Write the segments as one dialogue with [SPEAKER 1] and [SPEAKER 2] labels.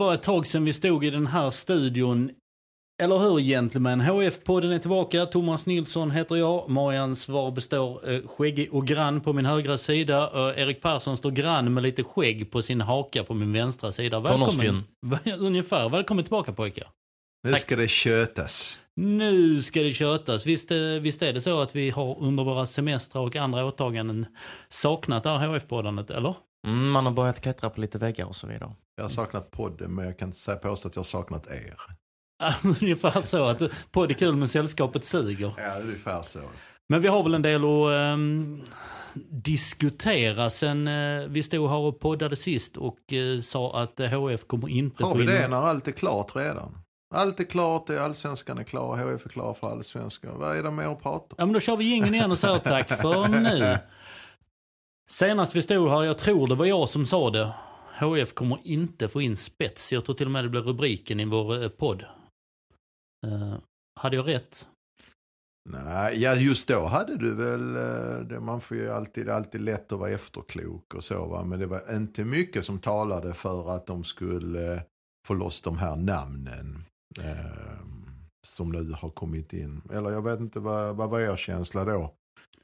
[SPEAKER 1] Var ett tag sedan vi stod i den här studion. Eller hur gentlemen? HF-podden är tillbaka. Thomas Nilsson heter jag. Marians svar består eh, skäggig och grann på min högra sida. Eh, Erik Persson står grann med lite skägg på sin haka på min vänstra sida.
[SPEAKER 2] Tonårsfjun.
[SPEAKER 1] Ungefär. Välkommen tillbaka pojkar.
[SPEAKER 3] Nu ska det kötas.
[SPEAKER 1] Nu ska det kötas. Visst, eh, visst är det så att vi har under våra semestrar och andra åtaganden saknat det här HF-poddandet, eller?
[SPEAKER 2] Mm, man har börjat klättra på lite väggar och så vidare.
[SPEAKER 3] Jag har saknat podden men jag kan inte säga påstå att jag har saknat er.
[SPEAKER 1] Ungefär så att podd är kul men sällskapet suger.
[SPEAKER 3] Ja, ungefär så.
[SPEAKER 1] Men vi har väl en del att ehm, diskutera sen eh, vi stod här och poddade sist och eh, sa att eh, HF kommer inte
[SPEAKER 3] Har
[SPEAKER 1] få
[SPEAKER 3] vi
[SPEAKER 1] in...
[SPEAKER 3] det när allt är klart redan? Allt är klart, det är allsvenskan är klar, HF är klar för allsvenskan. Vad är det mer att prata om?
[SPEAKER 1] Ja men då kör vi ingen igen och säger tack för nu. Senast vi stod här, jag tror det var jag som sa det. HF kommer inte få in spets. Jag tror till och med det blev rubriken i vår eh, podd. Eh, hade jag rätt?
[SPEAKER 3] Nej, ja just då hade du väl, eh, det, man får ju alltid, alltid lätt att vara efterklok och så va. Men det var inte mycket som talade för att de skulle eh, få loss de här namnen. Eh, som nu har kommit in. Eller jag vet inte, vad, vad var er känsla då?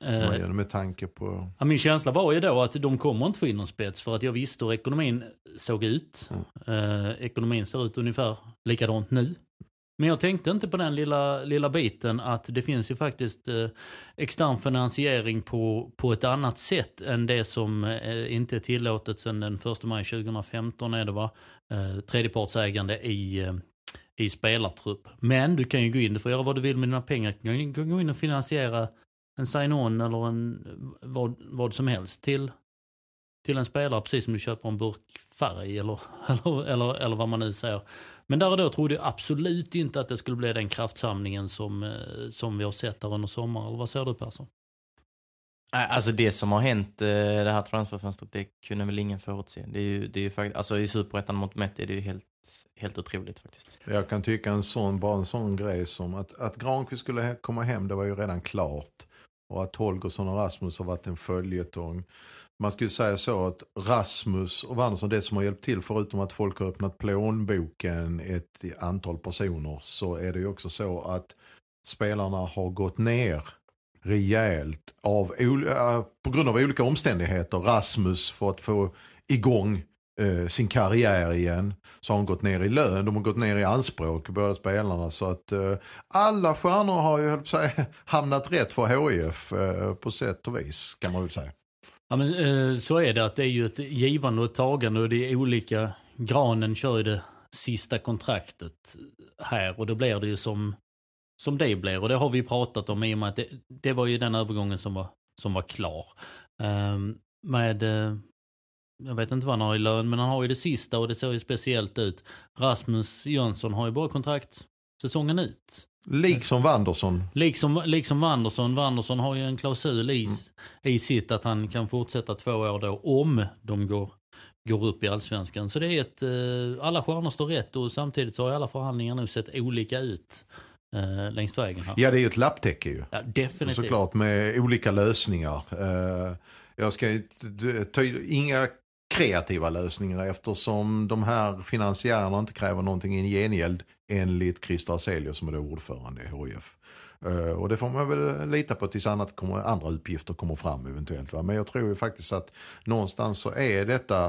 [SPEAKER 1] Eh,
[SPEAKER 3] Med tanke på...
[SPEAKER 1] Ja, min känsla var ju då att de kommer inte få in någon spets för att jag visste hur ekonomin såg ut. Eh, ekonomin ser ut ungefär likadant nu. Men jag tänkte inte på den lilla, lilla biten att det finns ju faktiskt eh, extern finansiering på, på ett annat sätt än det som eh, inte är tillåtet sedan den 1 maj 2015 är det va? Eh, tredjepartsägande i, eh, i spelartrupp. Men du kan ju gå in, du får göra vad du vill med dina pengar. Du kan gå in och finansiera en sign-on eller en, vad, vad som helst till, till en spelare precis som du köper en burk färg eller, eller, eller, eller vad man nu säger. Men där och då trodde jag absolut inte att det skulle bli den kraftsamlingen som, eh, som vi har sett där under sommaren. Eller vad säger du Persson?
[SPEAKER 2] Nej, Alltså det som har hänt eh, det här transferfönstret, det kunde väl ingen förutse. Det är ju, det är ju faktiskt, alltså i superettan mot mätt är det ju helt, helt otroligt faktiskt.
[SPEAKER 3] Jag kan tycka en sån, bara en sån grej som att, att Granqvist skulle komma hem, det var ju redan klart. Och att Holgersson och Rasmus har varit en följetong. Man skulle säga så att Rasmus och Wanderson, det som har hjälpt till förutom att folk har öppnat plånboken ett antal personer så är det ju också så att spelarna har gått ner rejält av, äh, på grund av olika omständigheter. Rasmus för att få igång eh, sin karriär igen. Så har de gått ner i lön, de har gått ner i anspråk, båda spelarna. Så att eh, alla stjärnor har ju säga, hamnat rätt för HIF eh, på sätt och vis kan man väl säga.
[SPEAKER 1] Ja men eh, så är det att det är ju ett givande och ett tagande och det är olika. Granen kör ju det sista kontraktet här och då blir det ju som, som det blir. Och det har vi pratat om i och med att det, det var ju den övergången som var, som var klar. Ehm, med, eh, jag vet inte vad han har i lön, men han har ju det sista och det ser ju speciellt ut. Rasmus Jönsson har ju bara kontrakt säsongen ut.
[SPEAKER 3] Liksom Wanderson.
[SPEAKER 1] Liksom, liksom Wanderson. Wanderson har ju en klausul i, i sitt att han kan fortsätta två år då om de går, går upp i allsvenskan. Så det är ett, eh, alla stjärnor står rätt och samtidigt så har alla förhandlingar nu sett olika ut eh, längs vägen här.
[SPEAKER 3] Ja det är ju ett lapptäcke ju.
[SPEAKER 1] Ja, definitivt.
[SPEAKER 3] Såklart med olika lösningar. Eh, jag ska ta inga kreativa lösningar eftersom de här finansiärerna inte kräver någonting i gengäld enligt Christer Hazelius som är då ordförande i HIF. Eh, och det får man väl lita på tills annat kommer, andra uppgifter kommer fram eventuellt. Va? Men jag tror ju faktiskt att någonstans så är detta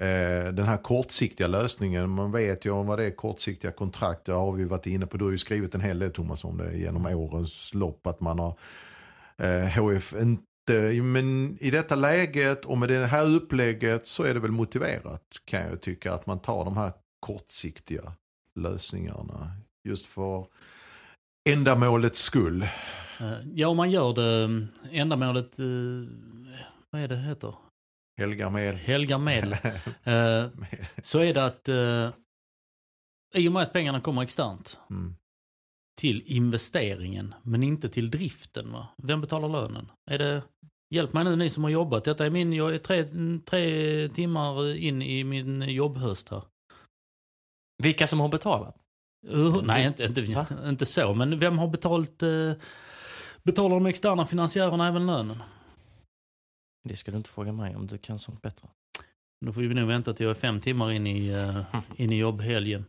[SPEAKER 3] eh, den här kortsiktiga lösningen. Man vet ju om vad det är kortsiktiga kontrakt. Det har vi varit inne på. Du har ju skrivit en hel del Thomas om det genom årens lopp. Att man har eh, HF men i detta läget och med det här upplägget så är det väl motiverat kan jag tycka att man tar de här kortsiktiga lösningarna. Just för ändamålets skull.
[SPEAKER 1] Eh, Ja, om man gör det, eh, ändamålet, eh, vad är det heter?
[SPEAKER 3] Helga med.
[SPEAKER 1] Helgar. Eh, Så är det att eh, i och med att pengarna kommer externt
[SPEAKER 3] Mm.
[SPEAKER 1] Till investeringen men inte till driften. Va? Vem betalar lönen? Är det, hjälp mig nu ni som har jobbat. Detta är min, jag är tre, tre timmar in i min jobbhöst här.
[SPEAKER 2] Vilka som har betalat?
[SPEAKER 1] Uh, nej, inte, inte,
[SPEAKER 2] Va?
[SPEAKER 1] inte så. Men vem har betalt, eh, betalar de externa finansiärerna även lönen?
[SPEAKER 2] Det ska du inte fråga mig om, du kan sånt bättre.
[SPEAKER 1] Då får vi nog vänta till jag är fem timmar in i, eh, in i jobbhelgen.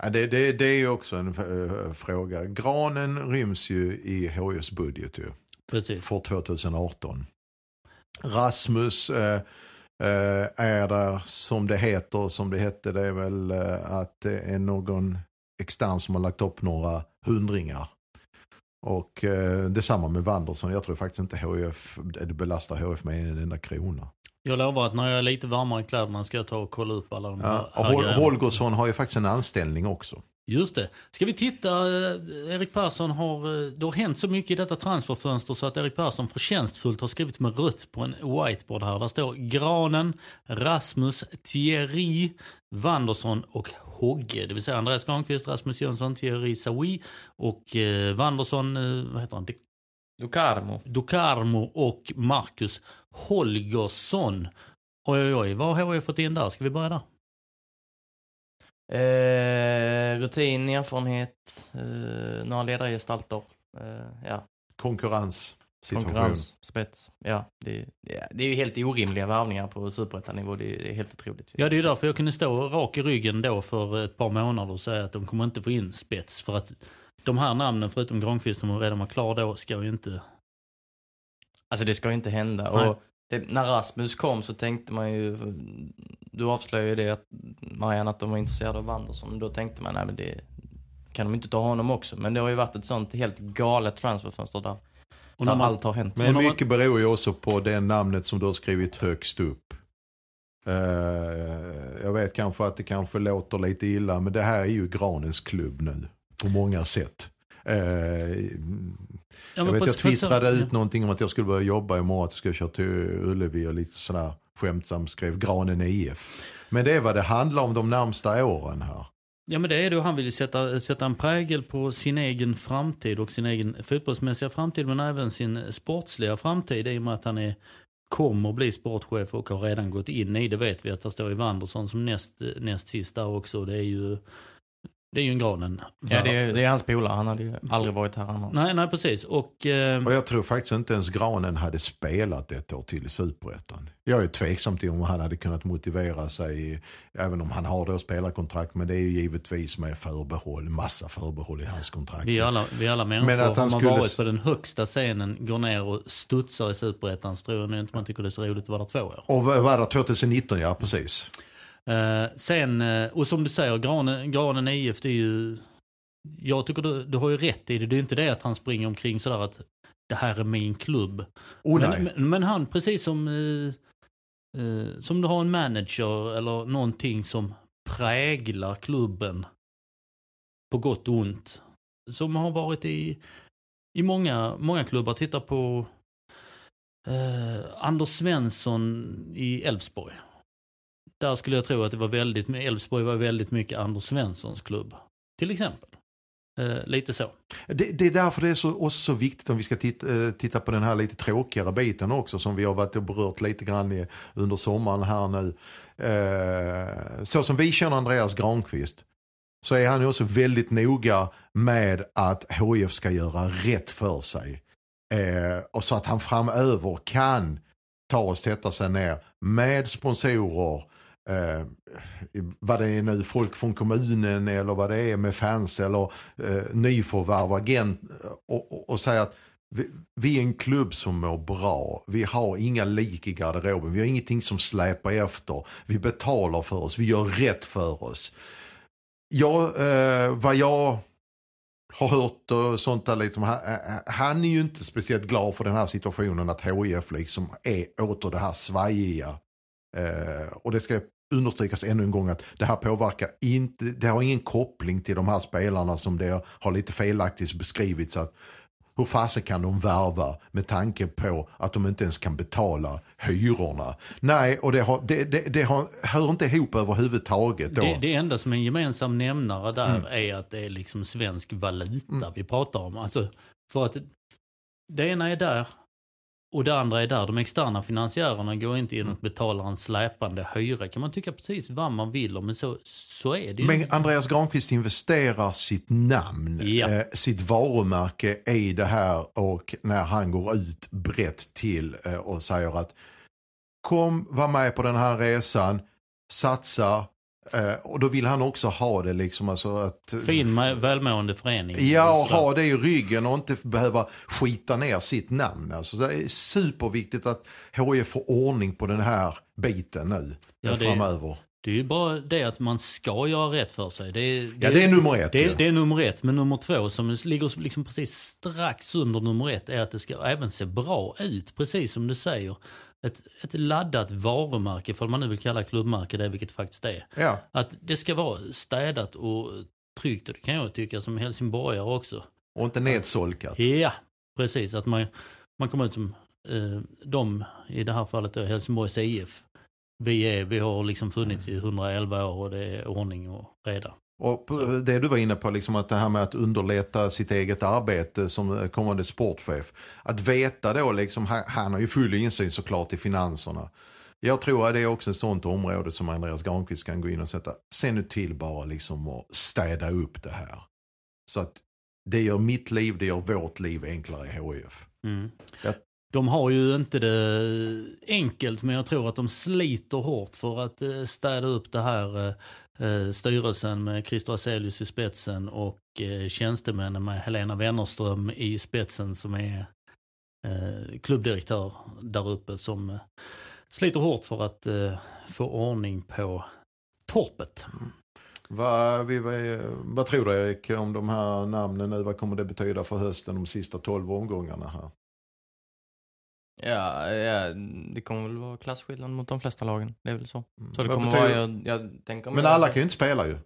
[SPEAKER 3] Ja, det, det, det är ju också en eh, fråga. Granen ryms ju i HIs budget ju,
[SPEAKER 1] Precis.
[SPEAKER 3] för 2018. Rasmus eh, eh, är där som det heter, som det hette, det är väl att det är någon extern som har lagt upp några hundringar. Och eh, detsamma med Wanderson. Jag tror faktiskt inte HF, det belastar HF med en enda krona.
[SPEAKER 1] Jag lovar att när jag är lite varmare i kläderna ska jag ta och kolla upp alla de här,
[SPEAKER 3] Ja. Och
[SPEAKER 1] här
[SPEAKER 3] Hol-. Holgersson har ju faktiskt en anställning också.
[SPEAKER 1] Just det. Ska vi titta, eh, Erik Persson har, eh, det har hänt så mycket i detta transferfönster så att Erik Persson förtjänstfullt har skrivit med rött på en whiteboard här. Där står Granen, Rasmus, Thierry, Wanderson och Hogge. Det vill säga Andreas Granqvist, Rasmus Jönsson, Thierry Sawi och eh, Wanderson, eh, vad heter han? De-
[SPEAKER 2] Ducarmo.
[SPEAKER 1] Ducarmo och Marcus Holgersson. Oj, oj, oj. Vad har jag fått in där? Ska vi börja där?
[SPEAKER 2] Eh, rutin, erfarenhet, eh, några ledargestalter. Eh, ja,
[SPEAKER 3] Konkurrens.
[SPEAKER 2] Konkurrens, spets. Ja, det, det, det är ju helt orimliga värvningar på superettanivå. Det, det är helt otroligt.
[SPEAKER 1] Ja, det är ju därför jag kunde stå rak i ryggen då för ett par månader och säga att de kommer inte få in spets. För att de här namnen, förutom Granqvist som redan var klar då, ska ju inte...
[SPEAKER 2] Alltså det ska ju inte hända.
[SPEAKER 1] Nej.
[SPEAKER 2] Och det, när Rasmus kom så tänkte man ju, du avslöjade ju det att Marianne att de var intresserade av Wanderson. Då tänkte man, nej men det kan de inte ta honom också. Men det har ju varit ett sånt helt galet transferfönster där,
[SPEAKER 1] Och
[SPEAKER 2] där
[SPEAKER 1] när man,
[SPEAKER 2] allt har hänt.
[SPEAKER 3] Men mycket beror ju också på det namnet som du har skrivit högst upp. Eh, jag vet kanske att det kanske låter lite illa men det här är ju Granens klubb nu. På många sätt. Eh,
[SPEAKER 1] ja,
[SPEAKER 3] jag vet jag twittrade
[SPEAKER 1] ja.
[SPEAKER 3] ut någonting om att jag skulle börja jobba imorgon. Att jag skulle köra till Ullevi och lite sådär skämtsamt skrev Granen IF. Men det är vad det handlar om de närmsta åren här.
[SPEAKER 1] Ja men det är det han vill ju sätta, sätta en prägel på sin egen framtid och sin egen fotbollsmässiga framtid men även sin sportsliga framtid i och med att han är, kommer bli sportchef och har redan gått in i det vet vi att det står i Wanderson som näst, näst sist där också. Det är ju, det är ju en granen.
[SPEAKER 2] Ja, det är, det är hans polare. Han hade ju aldrig varit här annars.
[SPEAKER 1] Nej, nej precis. Och, eh,
[SPEAKER 3] Och jag tror faktiskt inte ens Granen hade spelat ett år till i Superettan. Jag är tveksam till om han hade kunnat motivera sig, även om han har då spelarkontrakt, men det är ju givetvis med förbehåll, massa förbehåll i hans kontrakt.
[SPEAKER 1] vi alla, vi alla människor,
[SPEAKER 3] Men att
[SPEAKER 1] har
[SPEAKER 3] han
[SPEAKER 1] man
[SPEAKER 3] skulle-
[SPEAKER 1] varit på den högsta scenen, går ner och studsar i Superettan så tror jag inte man tycker det är så roligt att vara där två år.
[SPEAKER 3] Och vad var det 2019, ja precis.
[SPEAKER 1] Eh, sen, eh, och som du säger, Granen, Granen IF, det är ju... Jag tycker du, du har ju rätt i det. Det är inte det att han springer omkring sådär att det här är min klubb.
[SPEAKER 3] Oh,
[SPEAKER 1] men, men, men han, precis som, eh, som du har en manager eller någonting som präglar klubben på gott och ont. Som har varit i, i många, många klubbar. Titta på Anders Svensson i Elfsborg. Där skulle jag tro att det var väldigt, Elfsborg var väldigt mycket Anders Svenssons klubb. Till exempel. Eh, lite så.
[SPEAKER 3] Det, det är därför det är så, också så viktigt om vi ska titta, eh, titta på den här lite tråkigare biten också som vi har varit och berört lite grann i, under sommaren här nu. Eh, så som vi känner Andreas Granqvist så är han ju också väldigt noga med att HIF ska göra rätt för sig. Eh, och så att han framöver kan ta och sätta sig ner med sponsorer, eh, vad det är nu, folk från kommunen eller vad det är med fans eller eh, nyförvärv, agent eh, och, och, och säga att vi, vi är en klubb som mår bra. Vi har inga lik i garderoben. Vi har ingenting som släpar efter. Vi betalar för oss. Vi gör rätt för oss. Jag, eh, vad jag har hört och sånt där. Liksom, han, eh, han är ju inte speciellt glad för den här situationen att HIF liksom är åter det här svajiga. Eh, och det ska understrykas ännu en gång att det här påverkar inte, det har ingen koppling till de här spelarna som det har lite felaktigt beskrivits att hur fasen kan de värva med tanke på att de inte ens kan betala hyrorna? Nej, och det, har, det, det, det har, hör inte ihop överhuvudtaget. Då.
[SPEAKER 1] Det, det enda som är en gemensam nämnare där mm. är att det är liksom svensk valuta mm. vi pratar om. Alltså, för att det ena är där och det andra är där, de externa finansiärerna går inte in och betalar en släpande hyra. kan man tycka precis vad man vill om, men så, så är det ju.
[SPEAKER 3] Men Andreas Granqvist investerar sitt namn, ja. eh, sitt varumärke i det här och när han går ut brett till eh, och säger att kom, var med på den här resan, satsa, Uh, och då vill han också ha det liksom alltså att...
[SPEAKER 1] Fin välmående förening.
[SPEAKER 3] Ja, och ha det i ryggen och inte behöva skita ner sitt namn. Alltså, det är superviktigt att HIF får ordning på den här biten nu ja, framöver.
[SPEAKER 1] Det är ju bara det att man ska göra rätt för sig. Det är,
[SPEAKER 3] det ja, det är nummer ett.
[SPEAKER 1] Det, ja. det är nummer ett. Men nummer två som ligger liksom precis strax under nummer ett är att det ska även se bra ut. Precis som du säger ett, ett laddat varumärke, för man nu vill kalla klubbmärke det, vilket faktiskt är.
[SPEAKER 3] Ja.
[SPEAKER 1] Att det ska vara städat och tryggt, och det kan jag tycka som helsingborgare också.
[SPEAKER 3] Och inte nedsolkat.
[SPEAKER 1] Ja, precis. Att man, man kommer ut som eh, de, i det här fallet då, Helsingborgs IF. Vi, är, vi har liksom funnits i 111 år och det är ordning och reda.
[SPEAKER 3] Och det du var inne på, liksom att det här med att underlätta sitt eget arbete som kommande sportchef. Att veta då, liksom, han har ju full insyn såklart i finanserna. Jag tror att det är också ett sånt område som Andreas Granqvist kan gå in och sätta. Se nu till bara liksom att städa upp det här. Så att det gör mitt liv, det gör vårt liv enklare i HIF.
[SPEAKER 1] Mm. Jag... De har ju inte det enkelt men jag tror att de sliter hårt för att eh, städa upp det här eh, eh, styrelsen med Christer Aselius i spetsen och tjänstemännen med Helena Wennerström i spetsen som är klubbdirektör där uppe som sliter hårt för att få ordning på torpet.
[SPEAKER 3] Vad, vi, vad tror du Erik om de här namnen nu? Vad kommer det betyda för hösten de sista tolv omgångarna här?
[SPEAKER 2] Ja, ja, det kommer väl vara klasskillnad mot de flesta lagen. Det är väl så. Mm. så det kommer vara, jag, jag tänker
[SPEAKER 3] Men alla kan ju inte spela ju.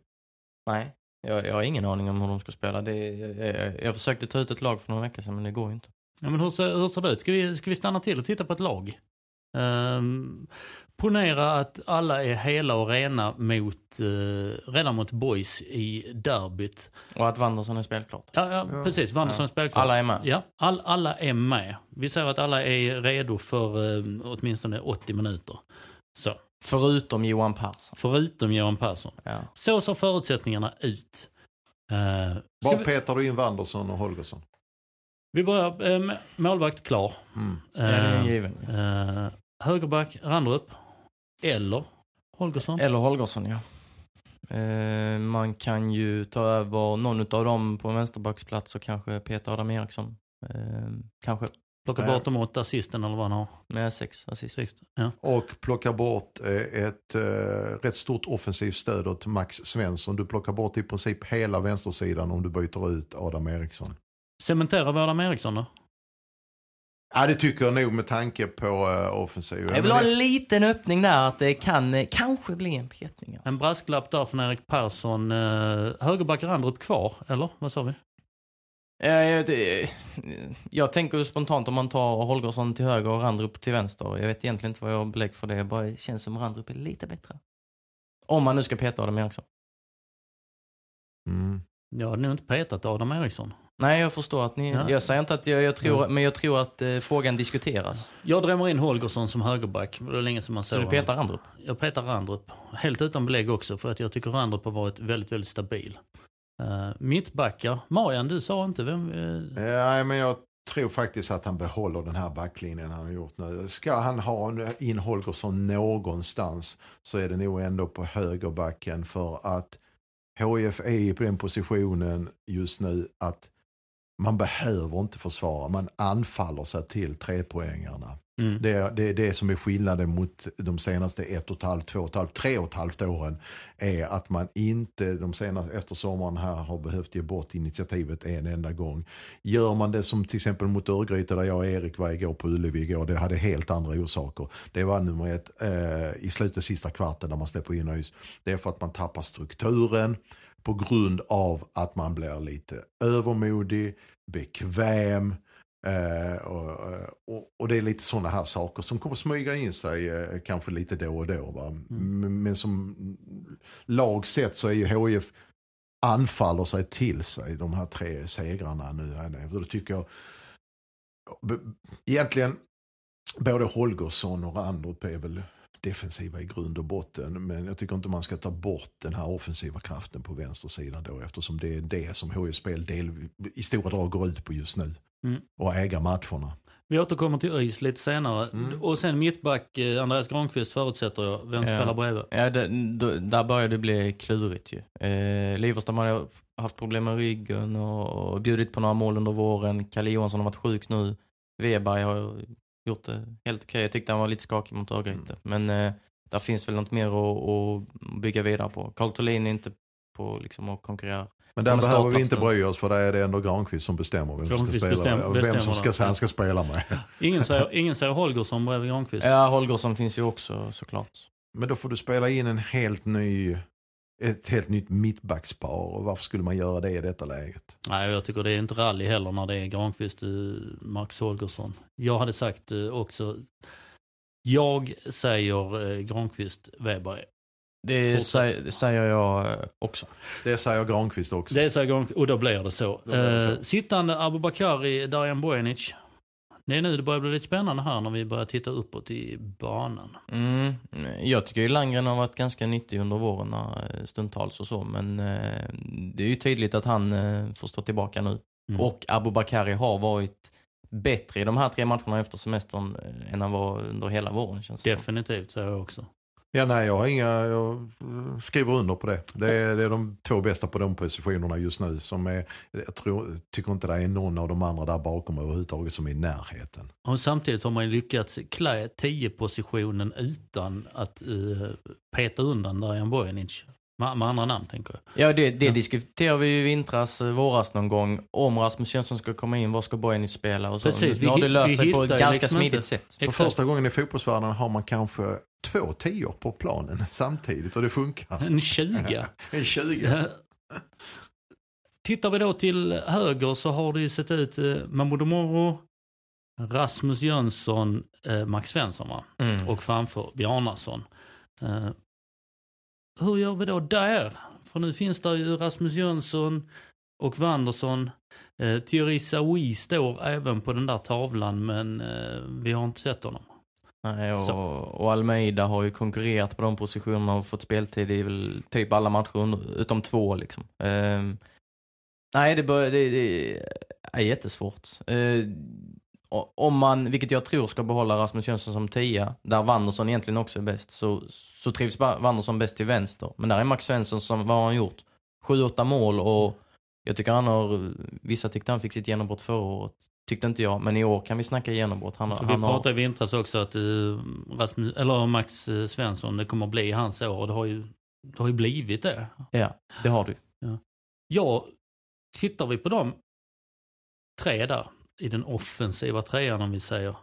[SPEAKER 2] Nej, jag, jag har ingen aning om hur de ska spela. Det, jag, jag, jag försökte ta ut ett lag för några veckor sedan men det går ju inte.
[SPEAKER 1] Ja, men hur, ser, hur ser det ut? Ska vi, ska vi stanna till och titta på ett lag? Um, ponera att alla är hela och rena mot, uh, redan mot boys i derbyt.
[SPEAKER 2] Och att Wanderson är spelklart.
[SPEAKER 1] Ja, ja, precis. Wanderson ja. är spelklart.
[SPEAKER 2] Alla är med.
[SPEAKER 1] Ja, all, alla är med. Vi säger att alla är redo för uh, åtminstone 80 minuter. Så.
[SPEAKER 2] Förutom Johan Persson.
[SPEAKER 1] Förutom Johan Persson.
[SPEAKER 2] Ja.
[SPEAKER 1] Så ser förutsättningarna ut.
[SPEAKER 3] Uh, Var vi... petar du in Wanderson och Holgersson?
[SPEAKER 1] Vi börjar eh, med målvakt klar.
[SPEAKER 2] Mm. Ja, är given.
[SPEAKER 1] Eh, högerback Randrup. Eller Holgersson.
[SPEAKER 2] Eller Holgersson, ja. Eh, man kan ju ta över någon av dem på vänsterbacksplats och kanske Peter Adam Eriksson. Eh, kanske.
[SPEAKER 1] Plocka bort dem åt assisten eller vad han har.
[SPEAKER 2] Med sex assist.
[SPEAKER 1] sex ja.
[SPEAKER 3] Och plocka bort eh, ett eh, rätt stort offensivt stöd åt Max Svensson. Du plockar bort i princip hela vänstersidan om du byter ut Adam Eriksson.
[SPEAKER 1] Cementera vi Adam Eriksson då?
[SPEAKER 3] Ja det tycker jag nog med tanke på uh, offensiven.
[SPEAKER 2] Jag vill ha en liten öppning där att det kan uh, kanske bli en petning.
[SPEAKER 1] Alltså. En brasklapp där från Erik Persson. Uh, högerback Randrup kvar, eller vad sa vi?
[SPEAKER 2] Jag, det, jag tänker spontant om man tar Holgersson till höger och Randrup till vänster. Jag vet egentligen inte vad jag har belägg för det. Det bara känns som Randrup är lite bättre. Om man nu ska peta Adam Eriksson.
[SPEAKER 1] Mm. Jag hade nog inte petat Adam Eriksson.
[SPEAKER 2] Nej, jag förstår att ni... Ja. Jag säger inte att jag, jag tror, mm. men jag tror att eh, frågan diskuteras.
[SPEAKER 1] Jag drämmer in Holgersson som högerback. Det var länge som man såg
[SPEAKER 2] Så du petar Randrup?
[SPEAKER 1] Jag petar Randrup. Helt utan belägg också, för att jag tycker Randrup har varit väldigt, väldigt stabil. Uh, mittbackar. Marian, du sa inte vem... Uh...
[SPEAKER 3] Nej, men jag tror faktiskt att han behåller den här backlinjen han har gjort nu. Ska han ha in Holgersson någonstans så är det nog ändå på högerbacken för att HF är på den positionen just nu att man behöver inte försvara, man anfaller sig till trepoängarna.
[SPEAKER 1] Mm.
[SPEAKER 3] Det är det, är det som är skillnaden mot de senaste ett och ett halvt, två och ett halvt, tre och ett halvt åren. Är att man inte de senaste, efter sommaren här har behövt ge bort initiativet en enda gång. Gör man det som till exempel mot Örgryte där jag och Erik var igår på Ullevi igår. Det hade helt andra orsaker. Det var nummer ett eh, i slutet sista kvarten när man släpper in ÖIS. Det är för att man tappar strukturen på grund av att man blir lite övermodig, bekväm. Eh, och, och, och, det är lite sådana här saker som kommer smyga in sig eh, kanske lite då och då. Va? Mm. Men, men, som lag sett så är ju HIF anfaller sig till sig de här tre segrarna nu. Då tycker jag egentligen både Holgersson och Randrup är väl defensiva i grund och botten. Men jag tycker inte man ska ta bort den här offensiva kraften på vänstersidan då eftersom det är det som HIF spel del, i stora drag går ut på just nu.
[SPEAKER 1] Mm.
[SPEAKER 3] Och äga matcherna.
[SPEAKER 1] Vi återkommer till ÖIS lite senare.
[SPEAKER 3] Mm.
[SPEAKER 1] Och sen mittback, eh, Andreas Granqvist förutsätter jag. Vem
[SPEAKER 2] Ja.
[SPEAKER 1] spelar bredvid?
[SPEAKER 2] Ja, det, då, där börjar det bli klurigt ju. Eh, Liverstam har haft problem med ryggen och, och bjudit på några mål under våren. Kalle Johansson har varit sjuk nu. Weberg har gjort det helt okej. Jag tyckte han var lite skakig mot Örgryte. Men eh, där finns väl något mer att, att bygga vidare på. Carl Thulin är inte på liksom, att konkurrera.
[SPEAKER 3] Men där behöver vi inte bry oss för där är det ändå Granqvist som bestämmer vem som ska
[SPEAKER 1] Granqvist
[SPEAKER 3] spela.
[SPEAKER 1] bestäm-
[SPEAKER 3] vem som
[SPEAKER 1] bestämmer
[SPEAKER 3] ska, han ska spela med.
[SPEAKER 1] Ingen säger, ingen säger Holgersson bredvid Granqvist.
[SPEAKER 2] Ja, Holgersson finns ju också såklart.
[SPEAKER 3] Men då får du spela in en helt ny, ett helt nytt mittbackspar. Och varför skulle man göra det i detta läget?
[SPEAKER 1] Nej, jag tycker det är inte rally heller när det är Granqvist, eh, Max Holgersson. Jag hade sagt eh, också, jag säger eh, Granqvist, Weberg.
[SPEAKER 2] Det
[SPEAKER 1] Fortsätt.
[SPEAKER 2] säger, jag också.
[SPEAKER 3] Det säger Granqvist också.
[SPEAKER 1] Det säger Granqvist, och då blir det så.
[SPEAKER 3] Då blir det så.
[SPEAKER 1] Eh, sittande Abubakari, Darjan Bojanic. Det är nu det börjar bli lite spännande här när vi börjar titta uppåt i banan.
[SPEAKER 2] Mm. Jag tycker ju Landgren har varit ganska nyttig under våren eh, stundtals och så, men eh, det är ju tydligt att han eh, får stå tillbaka nu.
[SPEAKER 1] Mm.
[SPEAKER 2] Och Abubakari har varit bättre i de här tre matcherna efter semestern än han var under hela våren känns det.
[SPEAKER 1] Definitivt säger jag också.
[SPEAKER 3] Ja, nej, jag har inga, jag eh, skriver under på det. Det är, det är de två bästa på de positionerna just nu. Som är, jag tror, tycker inte det är någon av de andra där bakom överhuvudtaget som är i närheten.
[SPEAKER 1] Och samtidigt har man ju lyckats klä 10-positionen utan att uh, peta undan Darjan Bojanic. Med, med andra namn tänker jag.
[SPEAKER 2] Ja, det, det
[SPEAKER 1] Ja.
[SPEAKER 2] diskuterade vi ju i vintras, eh, våras någon gång. Om Rasmus Jönsson ska komma in, var ska Bojanic spela och så.
[SPEAKER 1] Precis,
[SPEAKER 2] nu har
[SPEAKER 1] vi
[SPEAKER 2] det löst sig på ett ganska
[SPEAKER 1] liksom
[SPEAKER 2] smidigt
[SPEAKER 1] inte-
[SPEAKER 2] sätt.
[SPEAKER 3] För
[SPEAKER 1] Exakt.
[SPEAKER 3] första gången i fotbollsvärlden har man kanske två tior på planen samtidigt och det funkar.
[SPEAKER 1] En 20.
[SPEAKER 3] En 20.
[SPEAKER 1] Tittar vi då till höger så har det ju sett ut eh, Mahmoud Moro, Rasmus Jönsson, eh, Max Svensson va?
[SPEAKER 2] Mm.
[SPEAKER 1] Och framför Bjarnason. Eh, hur gör vi då där? För nu finns det ju Rasmus Jönsson och Wanderson. Eh, Thierry Saoui står även på den där tavlan men eh, vi har inte sett honom.
[SPEAKER 2] Nej, och, och Almeida har ju konkurrerat på de positionerna och fått speltid i väl typ alla matcher utom två liksom. Ehm, nej, det, bör, det, det är jättesvårt. Uh, om man, vilket jag tror ska behålla Rasmus Jönsson som tia, där Wanderson egentligen också är bäst, så, så trivs Wanderson bäst till vänster. Men där är Max Svensson som, vad har han gjort? Sju, åtta mål och jag tycker han har, vissa tyckte han fick sitt genombrott förra året. Tyckte inte jag, men i år kan vi snacka genombrott. Han, han
[SPEAKER 1] vi
[SPEAKER 2] har,
[SPEAKER 1] pratade i vintras också att eh, Rasmus, eller Max eh, Svensson, det kommer att bli hans år och det har ju, det har ju blivit det.
[SPEAKER 2] Ja, det har du.
[SPEAKER 1] Ja, tittar vi på de tre där i den offensiva trean om vi säger.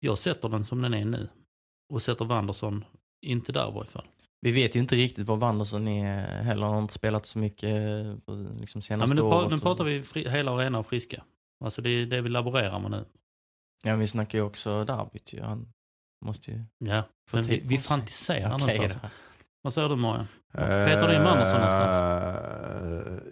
[SPEAKER 1] Jag sätter den som den är nu. Och sätter Wanderson inte där i varje fall.
[SPEAKER 2] Vi vet ju inte riktigt vad Wanderson är heller. Han har inte spelat så mycket på liksom
[SPEAKER 1] Ja,
[SPEAKER 2] senaste
[SPEAKER 1] men nu,
[SPEAKER 2] året.
[SPEAKER 1] nu pratar vi fri, hela och rena och friska. Alltså det är det vi laborerar med nu.
[SPEAKER 2] Ja, vi snackar ju också derbyt ju. Han måste ju
[SPEAKER 1] Ja,
[SPEAKER 2] få
[SPEAKER 1] men vi, vi fantiserar
[SPEAKER 2] då.
[SPEAKER 1] Alltså. Vad säger du Marian? Petar du in Wanderson
[SPEAKER 3] någonstans?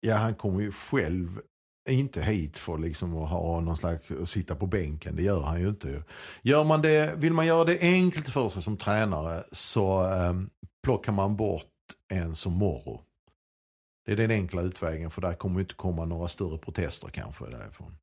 [SPEAKER 3] Ja, han kommer ju själv inte hit för liksom att ha någon slags, att sitta på bänken. Det gör han ju inte. Gör man det, vill man göra det enkelt för sig som tränare så um, plockar man bort en som Morro. Det är den enkla utvägen för där kommer inte komma några större protester kanske därifrån.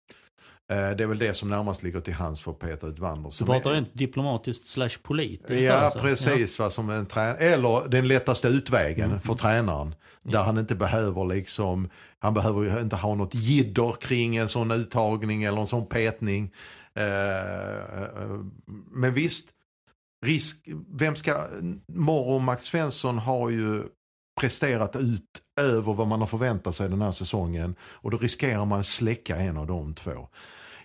[SPEAKER 3] Eh, det är väl det som närmast ligger till hands för att peta ut
[SPEAKER 1] Du
[SPEAKER 3] Wanderson.
[SPEAKER 1] pratar rent diplomatiskt slash politiskt.
[SPEAKER 3] Ja,
[SPEAKER 1] alltså.
[SPEAKER 3] precis. Va, som en trä- Eller den lättaste utvägen
[SPEAKER 1] Mm.
[SPEAKER 3] för tränaren. Där han inte behöver liksom, han behöver ju inte ha något jidder kring en sån uttagning eller en sån petning. Eh, eh, men visst, risk, vem ska, Morro och Max Svensson har ju presterat ut över vad man har förväntat sig den här säsongen. Och då riskerar man att släcka en av de två.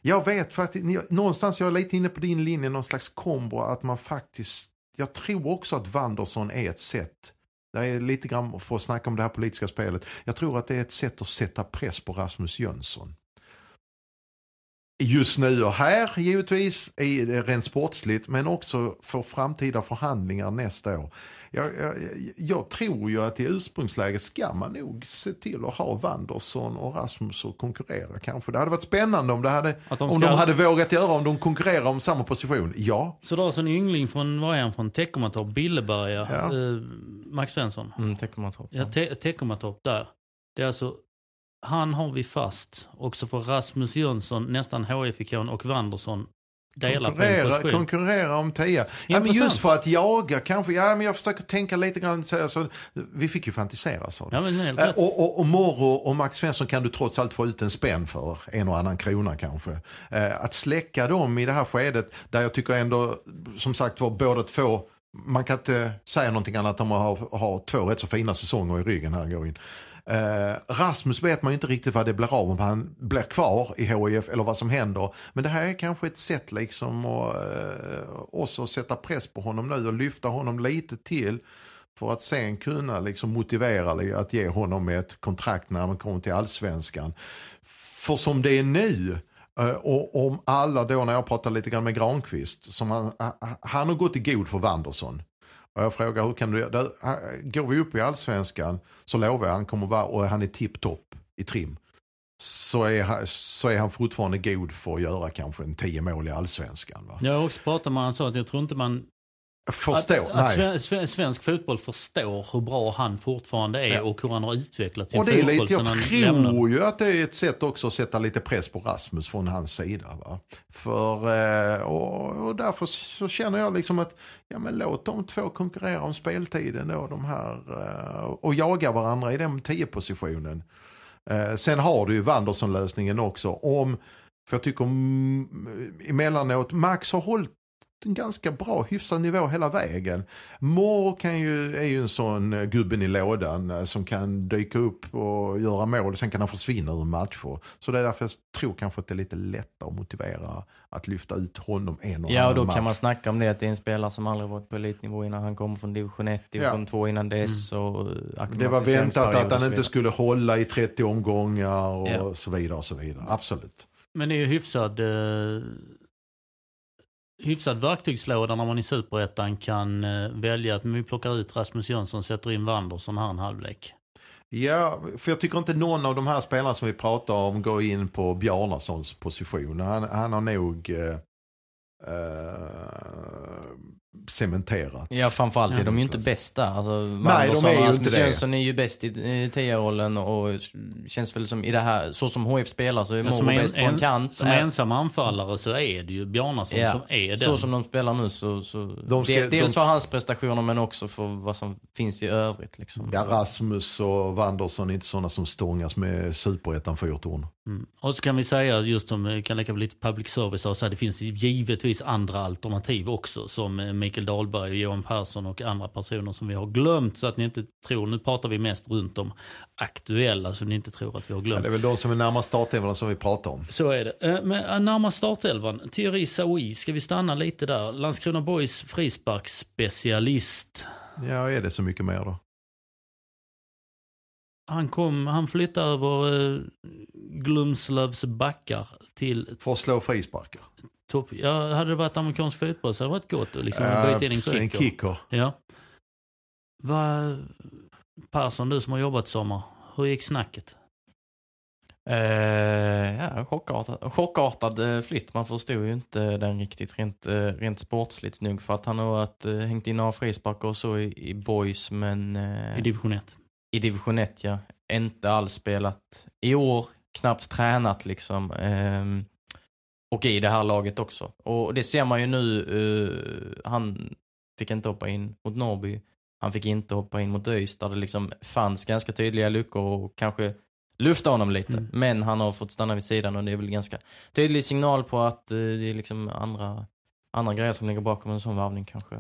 [SPEAKER 3] Jag vet faktiskt, någonstans jag är lite inne på din linje, någon slags kombo att man faktiskt, jag tror också att Wanderson är ett sätt, det är lite grann för att snacka om det här politiska spelet, jag tror att det är ett sätt att sätta press på Rasmus Jönsson. Just nu och här givetvis, är det rent sportsligt, men också för framtida förhandlingar nästa år. Jag, jag, jag tror ju att i ursprungsläget ska man nog se till att ha Wanderson och Rasmus att konkurrera kanske. Det hade varit spännande om, det hade,
[SPEAKER 1] Att de
[SPEAKER 3] om de hade vågat göra, om de konkurrerar om samma position. Ja,
[SPEAKER 1] Så dras en yngling från, vad är han, från Teckomatorp, Billeberga,
[SPEAKER 3] Ja.
[SPEAKER 1] eh, Max Svensson.
[SPEAKER 2] Mm, Teckomatorp.
[SPEAKER 1] Ja, Te- Teckomatorp där. Det är alltså, han har vi fast. Och så får Rasmus Jönsson, nästan HIF-ikon och Wanderson dela på en
[SPEAKER 3] konkurrera,
[SPEAKER 1] position.
[SPEAKER 3] konkurrera om tia. Ja, men just för att jaga kanske, ja men jag försöker tänka lite grann, så, så, vi fick ju fantisera du.
[SPEAKER 1] Ja, men rätt.
[SPEAKER 3] Och, och, och Morro och Max Svensson kan du trots allt få ut en spänn för, en och annan krona kanske. Eh, att släcka dem i det här skedet, där jag tycker ändå, som sagt var, båda två, man kan inte säga någonting annat om att ha, ha två rätt så fina säsonger i ryggen här går in. Eh, Rasmus vet man ju inte riktigt vad det blir av, om han blir kvar i HIF eller vad som händer. Men det här är kanske ett sätt liksom att eh, också sätta press på honom nu och lyfta honom lite till. För att sen kunna liksom motivera att ge honom ett kontrakt när man kommer till allsvenskan. För som det är nu, eh, och om alla då när jag pratar lite grann med Granqvist, som han, han har gått i god för Wanderson. Och jag frågar hur kan du göra? Går vi upp i allsvenskan så lovar jag han kommer vara, och han är tipptopp i trim. Så är, han- så är han fortfarande god för att göra kanske en tio mål i allsvenskan. Va?
[SPEAKER 1] Jag har också pratat med honom, han sa att jag tror inte man...
[SPEAKER 3] Förstår,
[SPEAKER 1] att,
[SPEAKER 3] nej.
[SPEAKER 1] att sven, sven, svensk fotboll förstår hur bra han fortfarande är
[SPEAKER 3] Ja.
[SPEAKER 1] och hur han har utvecklat sin
[SPEAKER 3] Och det är
[SPEAKER 1] fotboll
[SPEAKER 3] lite, jag
[SPEAKER 1] lämnade.
[SPEAKER 3] tror ju att det är ett sätt också att sätta lite press på Rasmus från hans sida. Va? För, eh, och, och därför så känner jag liksom att ja, men låt de två konkurrera om speltiden då, de här, eh, och jaga varandra i den tio positionen. Eh, sen har du ju Wanderson-lösningen också. Om, för jag tycker mm, emellanåt, Max har hållit en ganska bra, hyfsad nivå hela vägen. Moore kan ju, är ju en sån eh, gubben i lådan eh, som kan dyka upp och göra mål. Sen kan han försvinna ur matcher. Så det är därför jag tror kanske att det är lite lättare att motivera att lyfta ut honom en och
[SPEAKER 2] Ja, och då
[SPEAKER 3] match.
[SPEAKER 2] kan man snacka om det att det är en spelare som aldrig varit på elitnivå innan han kommer från division 1, division 2 innan dess och
[SPEAKER 3] Mm. Det var väntat att
[SPEAKER 2] och
[SPEAKER 3] han inte skulle hålla i 30 omgångar och
[SPEAKER 2] Ja.
[SPEAKER 3] så vidare. och så vidare. Absolut.
[SPEAKER 1] Men det är ju hyfsad, eh, hyfsad verktygslåda när man i superettan kan eh, välja att vi plockar ut Rasmus Jönsson och sätter in Wanderson här en halvlek.
[SPEAKER 3] Ja, för jag tycker inte någon av de här spelarna som vi pratar om går in på Bjarnasons position. Han, han har nog eh, eh, cementerat.
[SPEAKER 2] Ja, framförallt är
[SPEAKER 3] Ja,
[SPEAKER 2] de ju inte
[SPEAKER 3] precis.
[SPEAKER 2] bäst där. Alltså,
[SPEAKER 3] de
[SPEAKER 2] Wanderson
[SPEAKER 3] är ju inte
[SPEAKER 2] Rasmus
[SPEAKER 3] det.
[SPEAKER 2] Jönsson är ju bäst i, i tia-rollen och känns väl som i det här, så som HF spelar så är
[SPEAKER 1] Ja,
[SPEAKER 2] Moro
[SPEAKER 1] som en-
[SPEAKER 2] bäst på en
[SPEAKER 1] en-
[SPEAKER 2] kant.
[SPEAKER 1] Som
[SPEAKER 2] Äh,
[SPEAKER 1] ensam anfallare så är det ju Bjarnason
[SPEAKER 2] Ja,
[SPEAKER 1] som är den.
[SPEAKER 2] Så som de spelar nu så, så
[SPEAKER 3] De ska-
[SPEAKER 2] del- dels
[SPEAKER 3] de-
[SPEAKER 2] för hans prestationer men också för vad som finns i övrigt. Liksom.
[SPEAKER 3] Ja, Rasmus och Wanderson är inte sådana som stångas med superettan fyrtorn.
[SPEAKER 1] Mm. Och så kan vi säga, just som vi kan lägga på lite public service, och så här, det finns givetvis andra alternativ också. Som eh, Mikael Dahlberg, och Johan Persson och andra personer som vi har glömt. Så att ni inte tror, nu pratar vi mest runt om aktuella, så ni inte tror att vi har
[SPEAKER 3] Ja,
[SPEAKER 1] glömt.
[SPEAKER 3] det är väl de som är närmast startelvorna som vi pratar om.
[SPEAKER 1] Så är det. Eh, Men eh, närmast startelvan, Thierry Saoui, ska vi stanna lite där? Landskrona Boys frisparksspecialist.
[SPEAKER 3] Ja, är det så mycket mer då?
[SPEAKER 1] Han, kom, han flyttade över eh, Glumslövs backar till
[SPEAKER 3] För att slå frisparkar.
[SPEAKER 1] Topp. Ja, hade det varit amerikansk fotboll så hade det varit gott att liksom
[SPEAKER 3] Ja,
[SPEAKER 1] byta in en kicker.
[SPEAKER 3] kicker.
[SPEAKER 1] Ja. Va, Persson, du som har jobbat sommar, hur gick snacket?
[SPEAKER 2] Eh, ja, chockartad, chockartad eh, flytt. Man förstod ju inte den riktigt rent, eh, rent sportsligt nog för att han har varit, hängt in några frisparkar och så i, i boys men eh,
[SPEAKER 1] I division 1?
[SPEAKER 2] i division 1 ja. Inte alls spelat i år, knappt tränat liksom. Ehm, Och i det här laget också. Och det ser man ju nu, eh, han fick inte hoppa in mot Norrby. Han fick inte hoppa in mot ÖIS där det liksom fanns ganska tydliga luckor och kanske lufta honom lite.
[SPEAKER 1] Mm.
[SPEAKER 2] Men han har fått stanna vid sidan och det är väl ganska tydlig signal på att eh, det är liksom andra, andra grejer som ligger bakom en sån värvning kanske.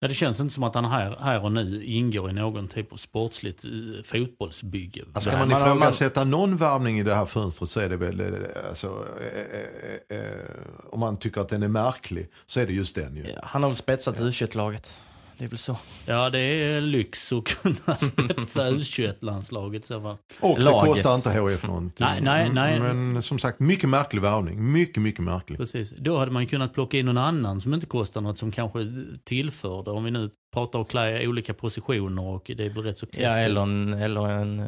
[SPEAKER 1] Ja, det känns inte som att han här, här och nu ingår i någon typ av sportsligt eh, fotbollsbygge.
[SPEAKER 3] Alltså, ska man
[SPEAKER 2] man-
[SPEAKER 3] ifrågasätta någon värvning i det här fönstret så är det väl, eh, alltså, eh, eh, eh, om man tycker att den är märklig så är det just den ju.
[SPEAKER 2] Ja, han har väl spetsat U21-laget. Det är väl så.
[SPEAKER 1] Ja, det är lyx att kunna spetsa U21-landslaget i så fall.
[SPEAKER 3] Och det
[SPEAKER 2] Laget.
[SPEAKER 3] kostar inte HF någonting.
[SPEAKER 1] Nej, nej, nej.
[SPEAKER 3] Men som sagt, mycket märklig värvning. Mycket, mycket märklig.
[SPEAKER 1] Precis. Då hade man kunnat plocka in någon annan som inte kostar något som kanske tillförde. Om vi nu pratar och klä olika positioner och det blir rätt så
[SPEAKER 2] Ja, eller, en, eller en, eh,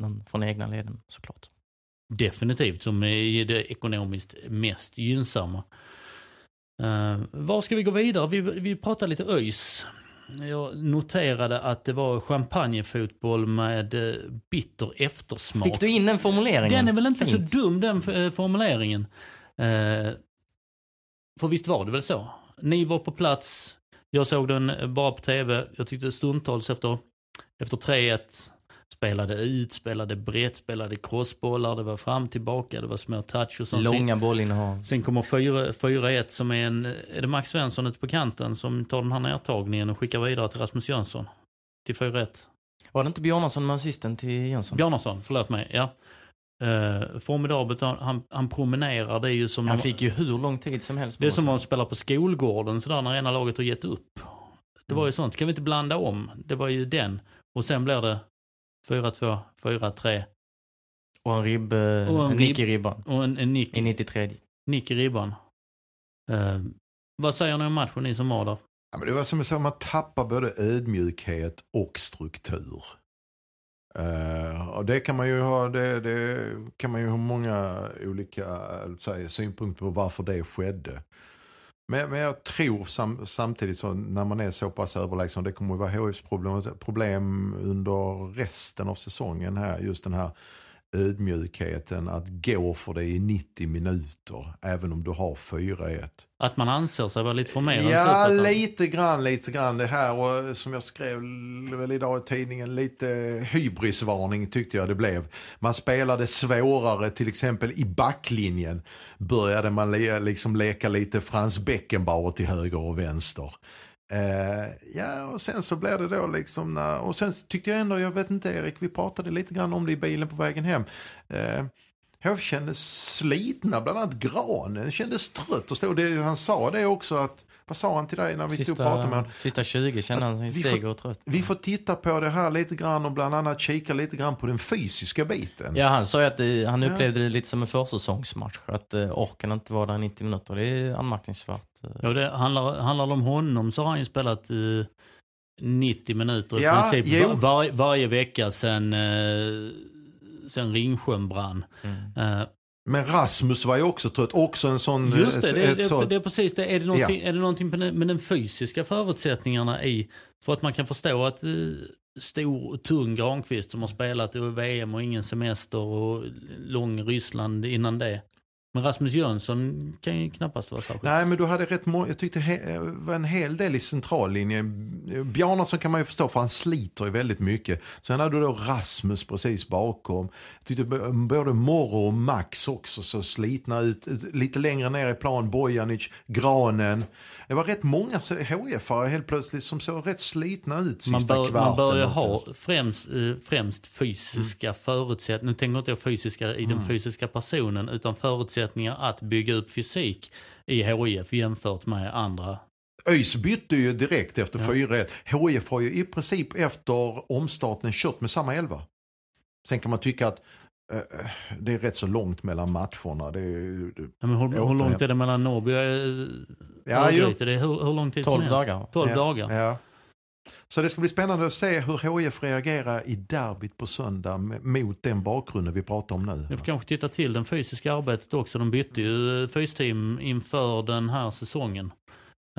[SPEAKER 2] någon från egna leden såklart.
[SPEAKER 1] Definitivt, som är det ekonomiskt mest gynnsamma. Uh, var ska vi gå vidare? Vi, vi pratar lite ÖIS. Jag noterade att det var champagnefotboll med eh, bitter eftersmak.
[SPEAKER 2] Fick du in den formuleringen?
[SPEAKER 1] Den är väl inte
[SPEAKER 2] Fint.
[SPEAKER 1] så dum den eh, formuleringen. Eh, för visst var det väl så? Ni var på plats, jag såg den bara på tv. Jag tyckte stundtals efter, efter 3-1 spelade ut, spelade brett, spelade crossbollar, det var fram tillbaka, det var små touch och sånt.
[SPEAKER 2] Långa bollinnehav.
[SPEAKER 1] Sen kommer 4 4-1 som är en, är det Max Svensson ute på kanten som tar den här nedtagningen och skickar vidare till Rasmus Jönsson. Till 4-1.
[SPEAKER 2] Var det inte Bjarnason med assisten till Jönsson?
[SPEAKER 1] Bjarnason, förlåt mig. Ja. Uh, formidabelt, han, han promenerar, det är ju som...
[SPEAKER 2] Han fick ju hur lång tid som helst.
[SPEAKER 1] Det är som att spela på skolgården sådär när ena laget har gett upp. Det var ju sånt, kan vi inte blanda om? Det var ju den. Och sen blir det 4-2, 4-3
[SPEAKER 2] Och en ribb,
[SPEAKER 1] Och en
[SPEAKER 2] en nick i
[SPEAKER 1] ribb-
[SPEAKER 2] ribban.
[SPEAKER 1] och en, en nick,
[SPEAKER 2] I 93.
[SPEAKER 1] nick i ribban. Eh, vad säger ni om matchen, ni som var där?
[SPEAKER 3] Ja, men det var som sa, man tappar både ödmjukhet och struktur. Eh, och det kan man ju ha, det, det kan man ju ha många olika eh, säga, synpunkter på varför det skedde. Men, men jag tror sam, samtidigt så när man är så pass överlägsen, det kommer att vara HFs problem, problem under resten av säsongen här, just den här ödmjukheten att gå för det i 90 minuter, även om du har 4-1.
[SPEAKER 1] Att man anser sig vara lite för mer än
[SPEAKER 3] Ja,
[SPEAKER 1] Superettan.
[SPEAKER 3] lite grann, lite grann. Det här och som jag skrev väl idag i tidningen, lite hybrisvarning tyckte jag det blev. Man spelade svårare, till exempel i backlinjen började man le, liksom leka lite Frans Beckenbauer till höger och vänster. Eh, ja, och sen så blev det då liksom när, och sen tyckte jag ändå, jag vet inte Erik, vi pratade lite grann om det i bilen på vägen hem. Eh, jag kändes slitna, bland annat Granen kändes trött och stod det, han sa det också att, vad sa han till dig när vi stod och pratade med honom?
[SPEAKER 2] Sista, sista 20 kände han sig seger och trött.
[SPEAKER 3] Vi får titta på det här lite grann och bland annat kika lite grann på den fysiska biten.
[SPEAKER 2] Ja, han sa ju att det, han
[SPEAKER 3] Ja.
[SPEAKER 2] upplevde det lite som en försäsongsmatch. Att eh, orken inte var där i 90 minuter. Det är anmärkningsvärt. eh.
[SPEAKER 1] Ja, det handlar, handlar det om honom så har han ju spelat eh, 90 minuter i
[SPEAKER 3] Ja,
[SPEAKER 1] princip var, var, varje vecka sen, eh, sen Ringsjön brann.
[SPEAKER 2] Mm.
[SPEAKER 1] Eh,
[SPEAKER 3] Men Rasmus var ju också trött, också en sån...
[SPEAKER 1] Just det, det,
[SPEAKER 3] ett
[SPEAKER 1] det,
[SPEAKER 3] sånt-
[SPEAKER 1] det är precis det. Är det någonting, är det någonting med den- med den fysiska förutsättningarna i, för att man kan förstå att eh, stor och tung Granqvist som har spelat i VM och ingen semester och lång Ryssland innan det. Men Rasmus Jönsson kan ju knappast vara särskilt.
[SPEAKER 3] Nej, men du hade rätt många, jag tyckte det var en hel del i centrallinjen. Bjarnason kan man ju förstå för han sliter ju väldigt mycket. Sen hade du då Rasmus precis bakom. Jag tyckte både Morro och Max också så slitna ut. Lite längre ner i plan, Bojanic, Granen. Det var rätt många HF-are helt plötsligt som såg rätt slitna ut sista
[SPEAKER 1] Man bör,
[SPEAKER 3] kvarten.
[SPEAKER 1] man bör ju
[SPEAKER 3] måste jag
[SPEAKER 1] ha främst, eh, främst fysiska förutsättningar, nu tänker inte jag fysiska i den fysiska personen, utan förutsättningar att bygga upp fysik i HIF jämfört med andra.
[SPEAKER 3] ÖIS bytte ju direkt efter 4-1. HIF har ju i princip efter omstarten kört med samma elva. Sen kan man tycka att eh, det är rätt så långt mellan matcherna. Det är,
[SPEAKER 1] Ja, men hur, hur långt är det mellan Norrby och eh,
[SPEAKER 3] Ja.
[SPEAKER 1] Örgryte? Hur, hur lång tid
[SPEAKER 2] 12
[SPEAKER 1] som
[SPEAKER 2] dagar.
[SPEAKER 1] 12
[SPEAKER 3] ja,
[SPEAKER 1] dagar.
[SPEAKER 3] Ja. Så det ska bli spännande att se hur HIF reagerar i derbyt på söndag mot den bakgrunden vi pratar om nu.
[SPEAKER 1] Vi får kanske titta till det fysiska arbetet också. De bytte ju eh, fysteam inför den här säsongen.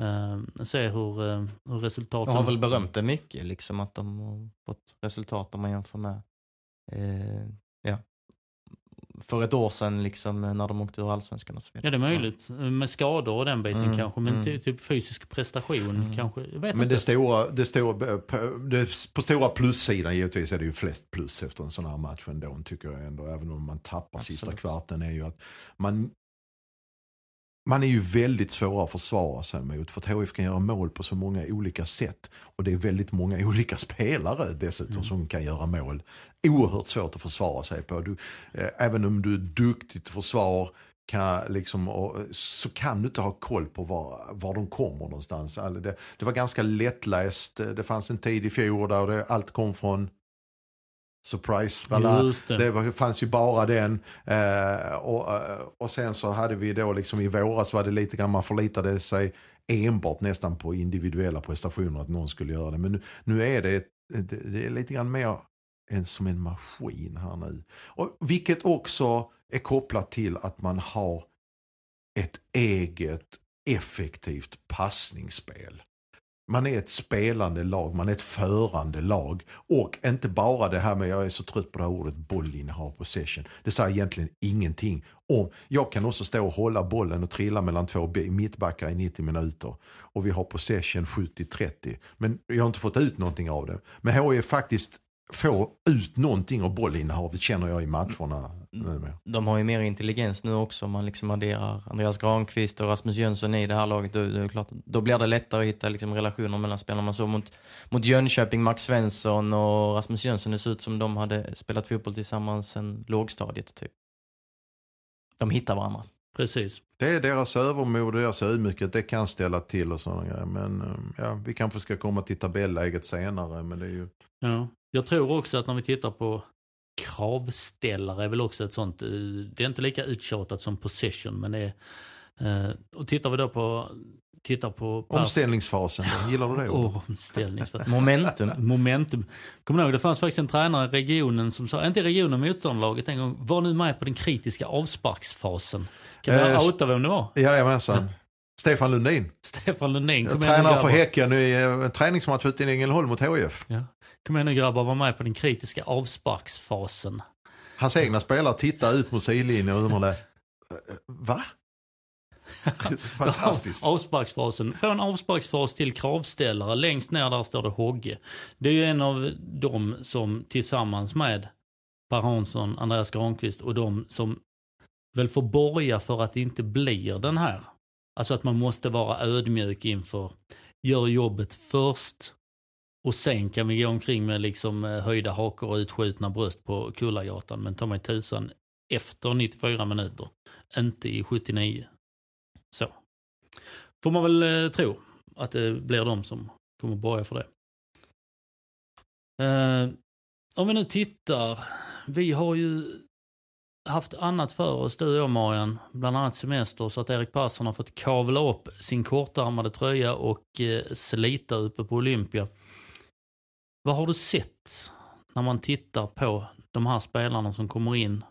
[SPEAKER 1] Uh, se hur, eh, hur resultaten...
[SPEAKER 2] De har väl berömt det mycket, liksom att de har fått resultat om man jämför med eh, ja, för ett år sedan liksom när de åkte ur allsvenskan och så vidare.
[SPEAKER 1] Ja, det är möjligt. Med skador och den biten
[SPEAKER 2] Mm,
[SPEAKER 1] kanske. Men
[SPEAKER 2] mm.
[SPEAKER 1] ty- typ fysisk prestation
[SPEAKER 2] Mm.
[SPEAKER 1] kanske. Jag vet
[SPEAKER 3] Men
[SPEAKER 1] inte.
[SPEAKER 3] det stora, det stora, på, det, på stora plussidan givetvis är det ju flest plus efter en sån här match ändå, tycker jag ändå. Även om man tappar sista
[SPEAKER 2] Absolut.
[SPEAKER 3] kvarten är ju att man, man är ju väldigt svåra att försvara sig mot. För att HIF kan göra mål på så många olika sätt. Och det är väldigt många olika spelare dessutom
[SPEAKER 1] Mm.
[SPEAKER 3] som kan göra mål. Oerhört svårt att försvara sig på. Du, eh, även om du är duktig till försvar kan, liksom, och, så kan du inte ha koll på var, var de kommer någonstans. Alltså det, det var ganska lättläst. Det fanns en tid i fjol där det, allt kom från surprise.
[SPEAKER 1] Just det.
[SPEAKER 3] Det var, fanns ju bara den. Eh, och, eh, och sen så hade vi då liksom i våras var det lite grann man förlitade sig enbart nästan på individuella prestationer att någon skulle göra det. Men nu, nu är det, det, det är lite grann mer en, som en maskin här nu. Och, vilket också är kopplat till att man har ett eget effektivt passningsspel. Man är ett spelande lag, man är ett förande lag. Och inte bara det här med, jag är så trött på det här ordet bollinnehav, possession. Det säger egentligen ingenting om. Jag kan också stå och hålla bollen och trilla mellan två mittbackar i 90 minuter. Och vi har possession 70-30. Men jag har inte fått ut någonting av det. Men HIF faktiskt får ut någonting av bollinnehavet känner jag i matcherna numera.
[SPEAKER 2] De har ju mer intelligens nu också om man liksom adderar Andreas Granqvist och Rasmus Jönsson i det här laget. Då, då, är det klart, då blir det lättare att hitta liksom relationer mellan spelarna. Man såg mot, mot Jönköping, Max Svensson och Rasmus Jönsson. Det ser ut som de hade spelat fotboll tillsammans sen lågstadiet typ. De hittar varandra.
[SPEAKER 1] Precis.
[SPEAKER 3] Det är deras övermod och deras ödmjukhet. Det kan ställa till och sådana grejer. Men eh, ja, vi kanske ska komma till tabelläget senare. Men det är ju...
[SPEAKER 1] Ja. Jag tror också att när vi tittar på kravställare är väl också ett sånt, eh, det är inte lika uttjatat som possession men det är, eh, och tittar vi då på, tittar på pers-
[SPEAKER 3] Omställningsfasen, gillar du det?
[SPEAKER 1] Oh, omställningsfas.
[SPEAKER 2] Momentum.
[SPEAKER 1] Momentum. Kommer du ihåg, det fanns faktiskt en tränare i regionen som sa, inte i regionen, motståndarlaget en gång, var nu med på den kritiska avsparksfasen. Kan du
[SPEAKER 3] Eh,
[SPEAKER 1] outa vem det var?
[SPEAKER 3] Jajamensan. Stefan Lundin.
[SPEAKER 1] Stefan Lundin. Kom
[SPEAKER 3] Tränare för. Häcken i eh, en träningsmatch ute i Ängelholm mot HIF.
[SPEAKER 1] Ja. Kom igen nu grabbar, var med på den kritiska avsparksfasen.
[SPEAKER 3] Hans egna spelare tittar ut mot sidlinjen och undrar, eh, va? Fantastiskt.
[SPEAKER 1] Avsparksfasen. Från avsparksfas till kravställare. Längst ner där står det Hogge. Det är ju en av dem som tillsammans med Per Hansson, Andreas Granqvist och de som väl får borga för att det inte blir den här. Alltså att man måste vara ödmjuk inför, gör jobbet först och sen kan vi gå omkring med liksom eh, höjda hakor och utskjutna bröst på Kullagatan. Men ta mig tusan efter 94 minuter, inte i 79. Så. Får man väl eh, tro att det blir de som kommer borga för det. Eh, om vi nu tittar, vi har ju haft annat för oss du och jag Marian, bland annat semester, så att Erik Persson har fått kavla upp sin kortärmade tröja och eh, slita uppe på Olympia. Vad har du sett när man tittar på de här spelarna som kommer in?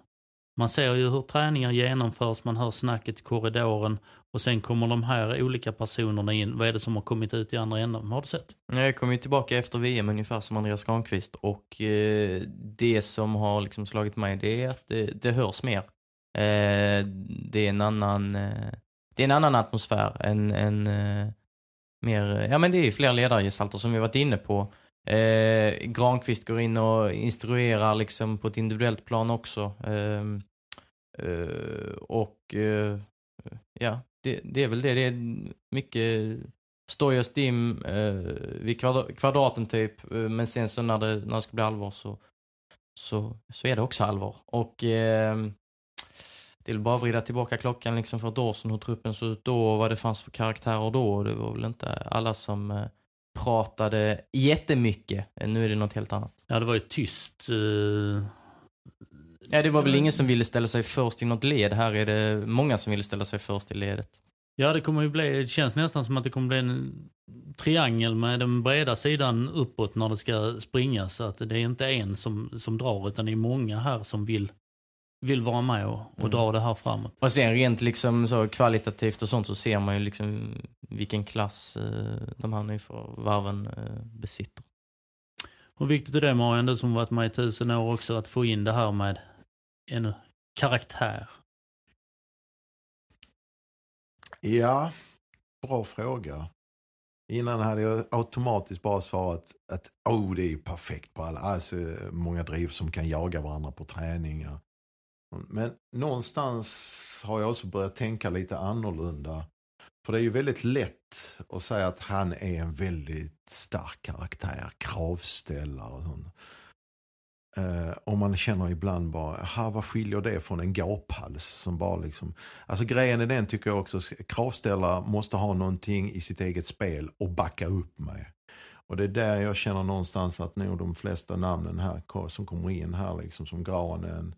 [SPEAKER 1] Man ser ju hur träningar genomförs, man hör snacket i korridoren och sen kommer de här olika personerna in. Vad är det som har kommit ut i andra änden? Har du sett?
[SPEAKER 2] Jag kom ju tillbaka efter VM ungefär som Andreas Granqvist och eh, det som har liksom slagit mig det är att det, det hörs mer. Eh, det är en annan, eh, det är en annan atmosfär, en, en eh, mer, ja men det är fler ledargestalter som vi varit inne på. Eh, Granqvist går in och instruerar liksom på ett individuellt plan också. Eh, eh, och eh, ja, det, det är väl det. Det är mycket stoj och stim eh, vid kvadra- kvadraten typ. Eh, men sen så när det, när det ska bli allvar så, så, så är det också allvar. Och eh, det är väl bara att vrida tillbaka klockan liksom för ett år sedan hur truppen såg ut då och vad det fanns för karaktärer då. Det var väl inte alla som eh, pratade jättemycket. Nu är det något helt annat.
[SPEAKER 1] Ja, det var ju tyst. eh,
[SPEAKER 2] Ja, det var väl ingen som ville ställa sig först i något led. Här är det många som ville ställa sig först i ledet.
[SPEAKER 1] Ja, det kommer ju bli, det känns nästan som att det kommer bli en triangel med den breda sidan uppåt när det ska springas. Så att det är inte en som, som drar, utan det är många här som vill, vill vara med och, och
[SPEAKER 2] Mm.
[SPEAKER 1] dra det här framåt.
[SPEAKER 2] Och sen rent liksom så kvalitativt och sånt så ser man ju liksom vilken klass eh, de här nyförvärven eh, besitter.
[SPEAKER 1] Hur viktigt är det Marian, du som varit med i tusen år också, att få in det här med ännu karaktär?
[SPEAKER 3] Ja, bra fråga. Innan hade jag automatiskt bara svarat att oh, det är perfekt på alla. Alltså, många driv som kan jaga varandra på träningar. Men någonstans har jag också börjat tänka lite annorlunda. För det är ju väldigt lätt att säga att han är en väldigt stark karaktär, kravställare och sånt. Eh, och man känner ibland bara, aha, vad skiljer det från en gaphals som bara liksom... Alltså grejen är den tycker jag också, kravställare måste ha någonting i sitt eget spel och backa upp med. Och det är där jag känner någonstans att nog de flesta namnen här som kommer in här liksom som Granen,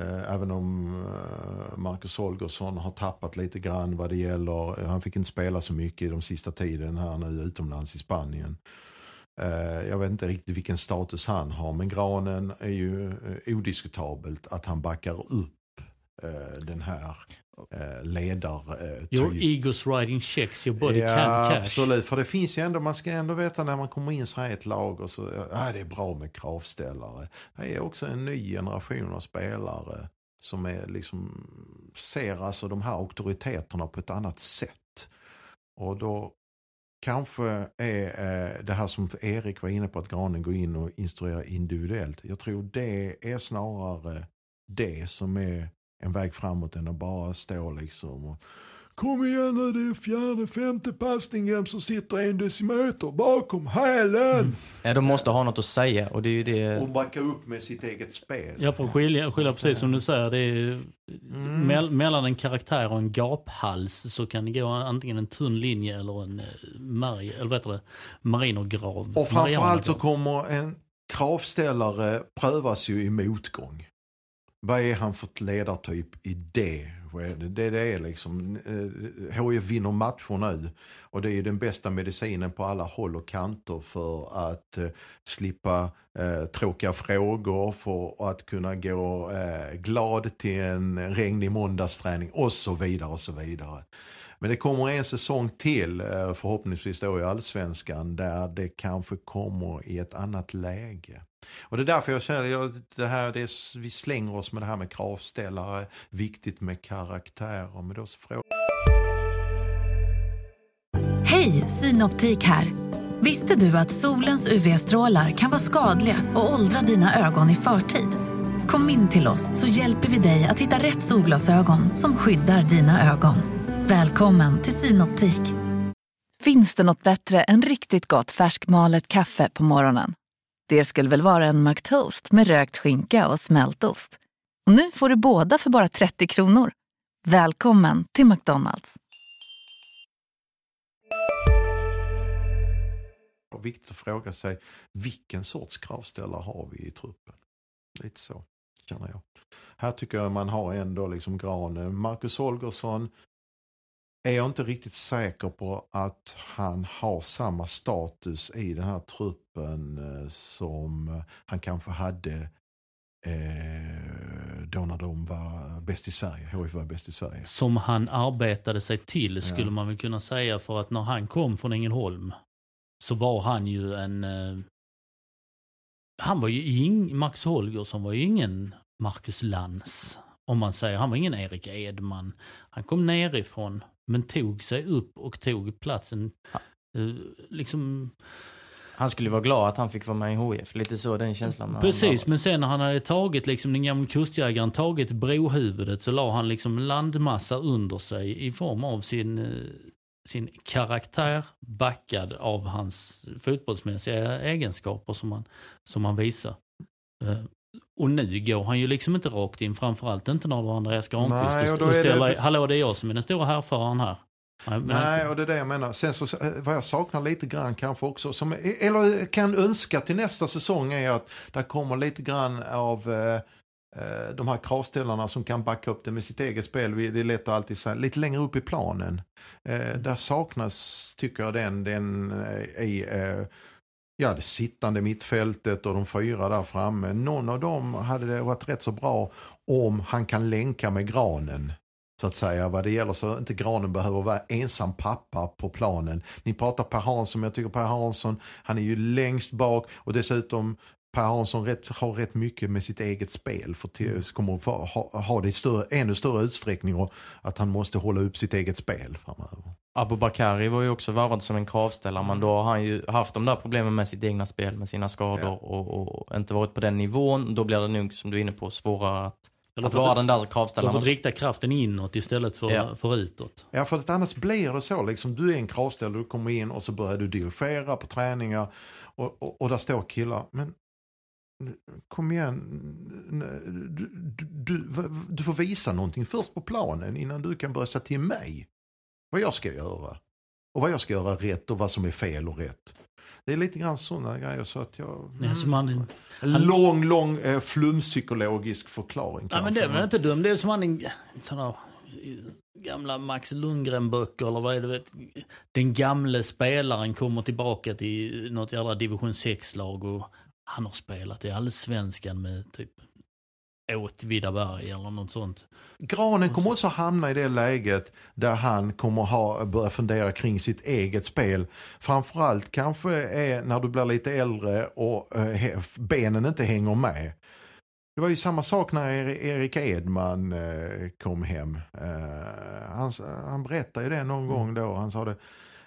[SPEAKER 3] Eh, även om eh, Marcus Holgersson har tappat lite grann vad det gäller, eh, han fick inte spela så mycket i de sista tiden här nu utomlands i Spanien. Jag vet inte riktigt vilken status han har, men Granen är ju odiskutabelt att han backar upp den här ledartypen.
[SPEAKER 1] Your egos writing checks, your body
[SPEAKER 3] ja,
[SPEAKER 1] can cash.
[SPEAKER 3] absolut. För det finns ju ändå, man ska ändå veta när man kommer in så här i ett lag och så, ja det är bra med kravställare. Det är också en ny generation av spelare som är liksom, ser alltså de här auktoriteterna på ett annat sätt. Och då kanske är eh, det här som Erik var inne på, att Granen går in och instruerar individuellt. Jag tror det är snarare det som är en väg framåt än att bara stå liksom och Kom igen nu, det är fjärde, femte passningen som sitter en decimeter bakom hälen. Mm.
[SPEAKER 2] Ja, de måste ha något att säga och det är ju det.
[SPEAKER 3] Och backa upp med sitt eget spel.
[SPEAKER 1] Jag får skilja, skilja precis som du säger. Det är mm. me mellan en karaktär och en gaphals så kan det gå antingen en tunn linje eller en eh, mari, eller vad heter det, marinergrav.
[SPEAKER 3] Och framförallt så kommer en kravställare prövas ju i motgång. Vad är han för ledartyp i det. Det, det är liksom, eh, HIF vinner matcher nu och det är den bästa medicinen på alla håll och kanter för att eh, slippa eh, tråkiga frågor, för att kunna gå eh, glad till en regnig måndagsträning och så vidare och så vidare. Men det kommer en säsong till, eh, förhoppningsvis då i allsvenskan, där det kanske kommer i ett annat läge. Och det är därför jag känner att det här, det är, vi slänger oss med det här med kravställare, viktigt med karaktärer. Men då så fråga...
[SPEAKER 4] Hej, Synoptik här. Visste du att solens UV-strålar kan vara skadliga och åldra dina ögon i förtid? Kom in till oss så hjälper vi dig att hitta rätt solglasögon som skyddar dina ögon. Välkommen till Synoptik.
[SPEAKER 5] Finns det något bättre än riktigt gott färskmalet kaffe på morgonen? Det skulle väl vara en McToast med rökt skinka och smältost. Och nu får du båda för bara 30 kronor. Välkommen till McDonalds.
[SPEAKER 3] Viktigt att fråga sig vilken sorts kravställare har vi i truppen? Lite så känner jag. Här tycker jag man har ändå liksom granen. Marcus Holgersson är jag inte riktigt säker på att han har samma status i den här truppen eh, som han kanske hade eh, då när de var bäst i Sverige, HIF var bäst i Sverige.
[SPEAKER 1] Som han arbetade sig till skulle ja. man väl kunna säga för att när han kom från Ängelholm så var han ju en... Eh, han var ju ing, Max Holgersson var ju ingen Marcus Lantz. Om man säger, han var ingen Erik Edman. Han kom nerifrån men tog sig upp och tog platsen. Ja. Uh, liksom...
[SPEAKER 2] Han skulle vara glad att han fick vara med i HF. Lite så den känslan.
[SPEAKER 1] Precis, men sen när han hade tagit, liksom den gamla kustjägaren, tagit brohuvudet så la han liksom landmassa under sig i form av sin, eh, sin karaktär backad av hans fotbollsmässiga egenskaper som han, som han visar. Och nu går han ju liksom inte rakt in, framförallt inte när det var Andreas Granqvist och, och ställer, det... hallå det är jag som är den stora härföraren här.
[SPEAKER 3] Nej, Nej, och det är det jag menar. Sen så, eh, vad jag saknar lite grann kanske också, som, eller kan önska till nästa säsong är att det kommer lite grann av eh, eh, de här kravställarna som kan backa upp det med sitt eget spel. Det är lätt alltid säga, lite längre upp i planen. Eh, där saknas, tycker jag, den, den eh, i eh, ja, det sittande mittfältet och de fyra där framme. Någon av dem hade det varit rätt så bra om han kan länka med granen. Så att säga vad det gäller så inte granen behöver vara ensam pappa på planen. Ni pratar Per Hansson, men jag tycker Per Hansson, han är ju längst bak och dessutom Per Hansson rätt, har rätt mycket med sitt eget spel. För till, kommer att ha, ha det i större, ännu större utsträckning och att han måste hålla upp sitt eget spel framöver.
[SPEAKER 2] Abu Bakari var ju också varvad som en kravställare men då har han ju haft de där problemen med sitt egna spel, med sina skador
[SPEAKER 3] Ja.
[SPEAKER 2] och, och inte varit på den nivån. Då blir det nog, som du är inne på, svårare att,
[SPEAKER 1] Eller
[SPEAKER 2] att vara
[SPEAKER 1] att-
[SPEAKER 2] den där kravställaren.
[SPEAKER 1] får rikta kraften inåt istället för,
[SPEAKER 2] Ja.
[SPEAKER 1] för utåt.
[SPEAKER 3] Ja, för att annars blir det så. Liksom, du är en kravställare, du kommer in och så börjar du dirigera på träningar. Och, och, och där står killar, men kom igen, du, du, du, du får visa någonting först på planen innan du kan börja säga till mig vad jag ska göra. Och vad jag ska göra rätt och vad som är fel och rätt. Det är lite grann sådana grejer så att jag...
[SPEAKER 1] Ja, så man,
[SPEAKER 3] En lång, lång eh, flumpsykologisk förklaring
[SPEAKER 1] Ja, men det är väl inte dumt. Det är som han en sån gamla Max Lundgren-böcker eller vad är det? Vet, den gamle spelaren kommer tillbaka till något jävla division 6-lag och han har spelat i allsvenskan med typ Åtvidaberg eller något sånt.
[SPEAKER 3] Granen kommer också hamna i det läget där han kommer ha, börja fundera kring sitt eget spel. Framförallt kanske är när du blir lite äldre och eh, benen inte hänger med. Det var ju samma sak när Er- Erik Edman eh, kom hem. Eh, han, han berättade ju det någon gång då. Han sa det,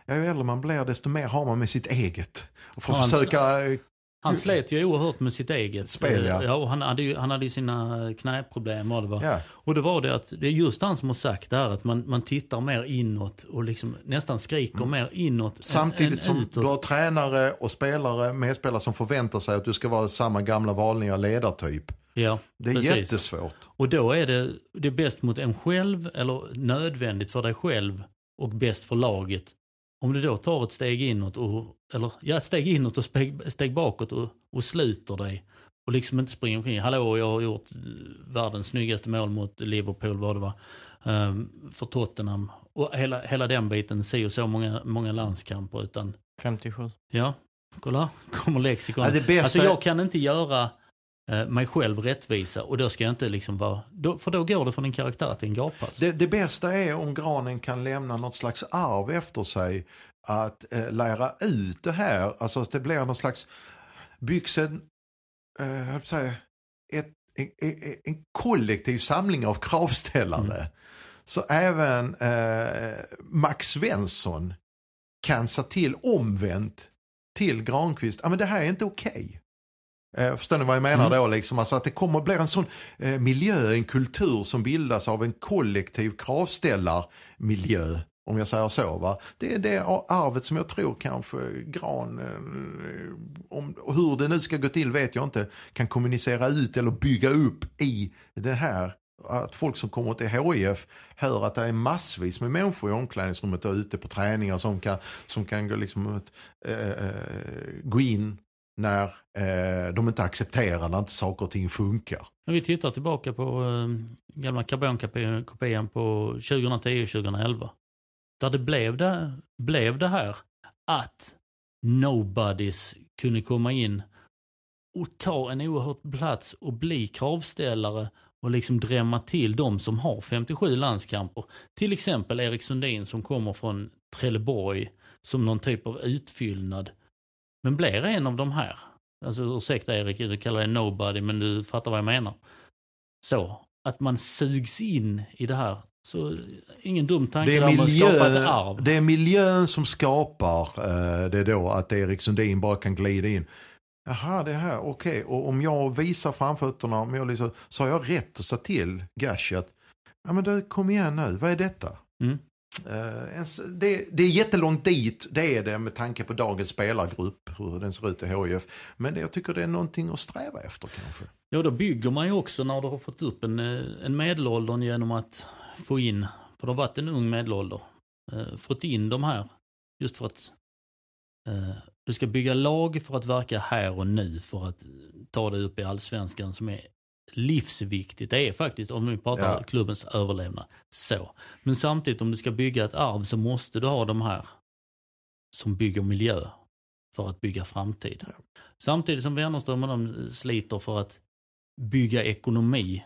[SPEAKER 3] ju äldre man blir desto mer har man med sitt eget. Och för att försöka eh,
[SPEAKER 1] Han slet ju oerhört med sitt eget
[SPEAKER 3] Spel, ja.
[SPEAKER 1] ja och han, hade ju, han hade ju sina knäproblem och det var.
[SPEAKER 3] ja,
[SPEAKER 1] Och det var det att det är just han som har sagt det här att man, man tittar mer inåt och liksom nästan skriker mer inåt
[SPEAKER 3] Mm. Samtidigt
[SPEAKER 1] än,
[SPEAKER 3] som
[SPEAKER 1] utåt.
[SPEAKER 3] du har tränare och spelare, medspelare som förväntar sig att du ska vara samma gamla vanliga ledartyp.
[SPEAKER 1] Ja,
[SPEAKER 3] Det är
[SPEAKER 1] precis.
[SPEAKER 3] jättesvårt.
[SPEAKER 1] Och då är det, det är bäst mot en själv eller nödvändigt för dig själv och bäst för laget. Om du då tar ett steg inåt och, eller ja, ett steg inåt och steg, steg bakåt och, och sluter dig och liksom inte springer omkring. Hallå, jag har gjort eh, världens snyggaste mål mot Liverpool, vad det var, ehm, för Tottenham. Och hela, hela den biten, ser ju så många, många landskamper utan,
[SPEAKER 2] 57.
[SPEAKER 1] ja, kolla, kommer lexikon.
[SPEAKER 3] Ja, det bästa
[SPEAKER 1] Alltså jag kan inte göra mig själv rättvisa och då ska jag inte liksom vara, då, för då går det från en karaktär till en gaphals.
[SPEAKER 3] Det, det bästa är om granen kan lämna något slags arv efter sig. Att eh, lära ut det här. Alltså att det blir någon slags, byggs en, eh, säga, ett, en, en, en kollektiv samling av kravställare. Så även eh, Max Svensson kan säga till omvänt till Granqvist. Ja men det här är inte okej. Eh, förstår ni vad jag menar
[SPEAKER 1] Mm.
[SPEAKER 3] då? Liksom? Alltså att det kommer att bli en sån eh, miljö, en kultur som bildas av en kollektiv kravställarmiljö. Om jag säger så. Va? Det är det arvet som jag tror kanske Gran, eh, om, hur det nu ska gå till vet jag inte, kan kommunicera ut eller bygga upp i det här. Att folk som kommer till HIF hör att det är massvis med människor i omklädningsrummet och ute på träningar som kan, som kan gå, liksom, eh, eh, gå in när eh, de inte accepterar när inte saker och ting funkar.
[SPEAKER 1] När vi tittar tillbaka på eh, gamla karbonkopian på 2010-2011. Där det blev, det blev det här att nobodies kunde komma in och ta en oerhört plats och bli kravställare och liksom drämma till de som har 57 landskamper. Till exempel Erik Sundin som kommer från Trelleborg som någon typ av utfyllnad. Men blir en av de här. Alltså ursäkta Erik, du kallar det nobody men du fattar vad jag menar. Så, att man sugs in i det här. Så ingen dum tanke
[SPEAKER 3] Det
[SPEAKER 1] där
[SPEAKER 3] är,
[SPEAKER 1] om att skapa ett arv.
[SPEAKER 3] det är miljön som skapar eh, det då att Erik Sundin bara kan glida in. Jaha, det här, okej. Och om jag visar framfötterna, om jag liksom, så har jag rätt att säga till Gashi att ja men du, kom igen nu, vad är detta?
[SPEAKER 1] Mm.
[SPEAKER 3] Eh, det, det är jättelångt dit, det är det med tanke på dagens spelargrupp, hur den ser ut i HIF. Men det, jag tycker det är någonting att sträva efter kanske.
[SPEAKER 1] Ja, då bygger man ju också när du har fått upp en, eh, en medelåldern genom att få in, för det har varit en ung medelålder, eh, fått in de här just för att eh, du ska bygga lag för att verka här och nu för att eh, ta dig upp i allsvenskan som är livsviktigt. Det är faktiskt, om vi pratar
[SPEAKER 3] Ja.
[SPEAKER 1] klubbens överlevnad, så. Men samtidigt om du ska bygga ett arv så måste du ha de här som bygger miljö för att bygga framtid. Samtidigt som Wennerström och de sliter för att bygga ekonomi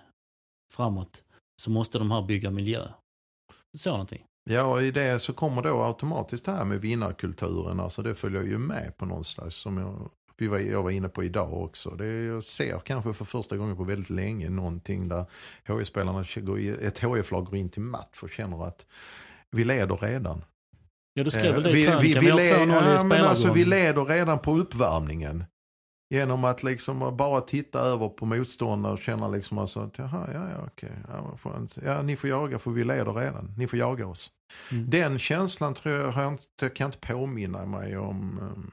[SPEAKER 1] framåt så måste de här bygga miljö. Så någonting.
[SPEAKER 3] Ja, och i det så kommer då automatiskt det här med vinnarkulturen, alltså det följer ju med på någon slags, som jag vi var, jag var inne på idag också. Det, jag ser kanske för första gången på väldigt länge någonting där HIF-spelarna, ett HIF-lag går in till match och känner att vi leder redan.
[SPEAKER 1] Ja, du skrev väl det
[SPEAKER 3] Eh,
[SPEAKER 1] i. Vi, har 2-0 i
[SPEAKER 3] ja, men alltså, vi leder redan på uppvärmningen. Genom att liksom bara titta över på motståndare och känna liksom alltså att jaha, ja, ja, okej. Ja, ja, ni får jaga för vi leder redan. Ni får jaga oss.
[SPEAKER 1] Mm.
[SPEAKER 3] Den känslan tror jag, jag kan inte påminna mig om um,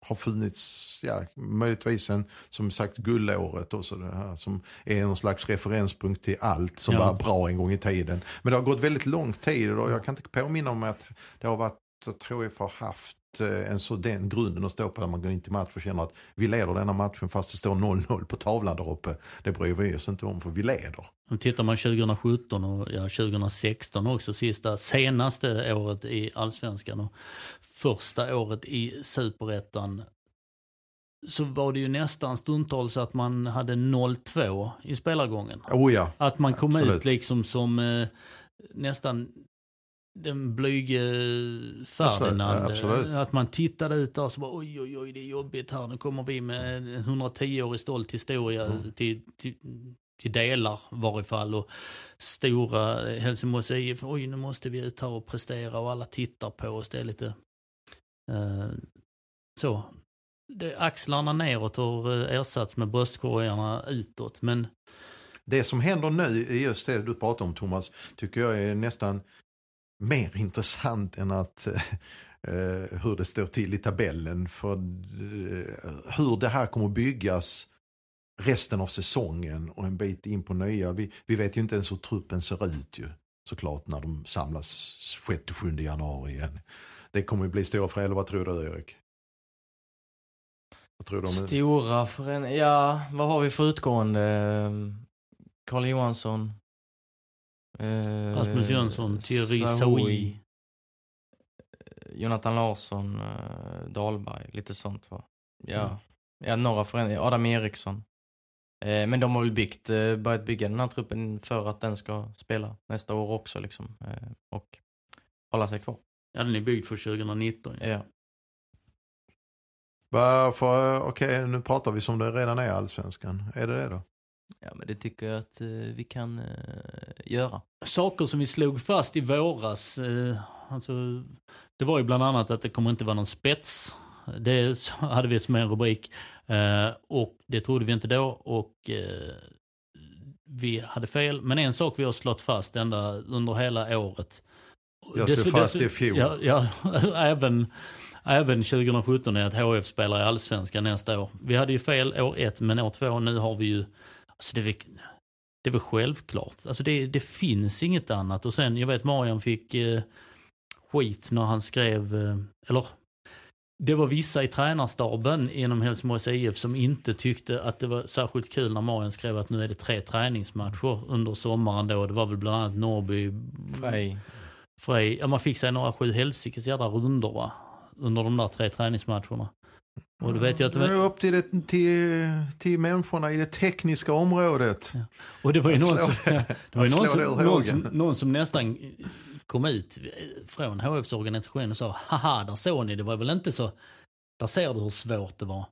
[SPEAKER 3] har funnits, ja, möjligtvis en, som sagt, guldåret och så det här som är en slags referenspunkt till allt som
[SPEAKER 1] Ja.
[SPEAKER 3] var bra en gång i tiden. Men det har gått väldigt lång tid och jag kan inte påminna om att det har varit, jag tror jag har haft en så den grunden att stå på när man går in till match och känner att vi leder denna matchen fast det står 0-0 på tavlan där uppe. Det bryr vi oss inte om för vi leder.
[SPEAKER 1] Tittar man 2017 och ja, 2016 också, sista senaste året i allsvenskan och första året i superettan så var det ju nästan stundtals att man hade 0-2 i spelargången.
[SPEAKER 3] Oh ja,
[SPEAKER 1] Att man kom
[SPEAKER 3] Absolut.
[SPEAKER 1] ut liksom som eh, nästan den blyge Ferdinand.
[SPEAKER 3] Absolut.
[SPEAKER 1] Eh, Att man tittade ut där och så bara oj oj oj det är jobbigt här. Nu kommer vi med en 110-årig stolt historia
[SPEAKER 3] Mm.
[SPEAKER 1] till, till, till delar varje fall. Och stora Helsingborgs IF, oj nu måste vi ut här och prestera och alla tittar på oss. Det är lite eh, så. Det, axlarna neråt har eh, ersatts med bröstkorgarna utåt. Men
[SPEAKER 3] Det som händer nu i just det du pratar om Thomas, tycker jag är nästan mer intressant än att eh, eh, hur det står till i tabellen. För eh, hur det här kommer byggas resten av säsongen och en bit in på nya. Vi, vi vet ju inte ens hur truppen ser ut ju. Såklart när de samlas 6-7 januari igen. Det kommer ju bli stora förändringar. Vad tror du Erik? Vad tror du om?
[SPEAKER 2] Stora förändringar. Ja, vad har vi för utgående? Eh, Karl Carl Johansson. Eh,
[SPEAKER 1] Rasmus Jönsson, Thierry Saoui.
[SPEAKER 2] Jonathan Larsson, eh, Dahlberg, lite sånt va. Ja,
[SPEAKER 1] Mm.
[SPEAKER 2] ja några förändringar. Adam Eriksson. Eh, men de har väl byggt, eh, börjat bygga den här truppen för att den ska spela nästa år också liksom. Eh, och hålla sig kvar.
[SPEAKER 1] Ja, den är byggd för 2019. Ja.
[SPEAKER 2] Ja.
[SPEAKER 3] Varför, okej nu pratar vi som det redan är allsvenskan. Är det det då?
[SPEAKER 2] Ja, men det tycker jag att eh, vi kan eh, göra.
[SPEAKER 1] Saker som vi slog fast i våras, eh, alltså, det var ju bland annat att det kommer inte vara någon spets. Det hade vi som en rubrik. Eh, och det trodde vi inte då och eh, vi hade fel. Men en sak vi har slått fast ända under hela året.
[SPEAKER 3] Jag
[SPEAKER 1] Det-
[SPEAKER 3] slog
[SPEAKER 1] det-
[SPEAKER 3] fast i fjol.
[SPEAKER 1] Ja, ja även, även 2017 är att HF spelar i Allsvenskan nästa år. Vi hade ju fel år ett, men år två nu har vi ju... Alltså det, är, väl- det är väl självklart. Alltså det, det finns inget annat. Och sen, jag vet Marian fick eh, skit när han skrev, eh, eller det var vissa i tränarstaben inom Helsingborgs IF som inte tyckte att det var särskilt kul när Marian skrev att nu är det tre träningsmatcher under sommaren då. Det var väl bland annat Norrby,
[SPEAKER 2] Frej.
[SPEAKER 1] Frej. Ja, man fick sig några sju helsikes jävla rundor va? Under de där tre träningsmatcherna. Och då vet jag att det var,
[SPEAKER 3] upp till, det, till, till människorna i det tekniska området.
[SPEAKER 1] och det var ju någon som,
[SPEAKER 3] det-
[SPEAKER 1] det var ju någon som, någon, som, någon som nästan kom ut från HFs organisation och sa haha, där såg ni, det var väl inte så, där ser du hur svårt det var.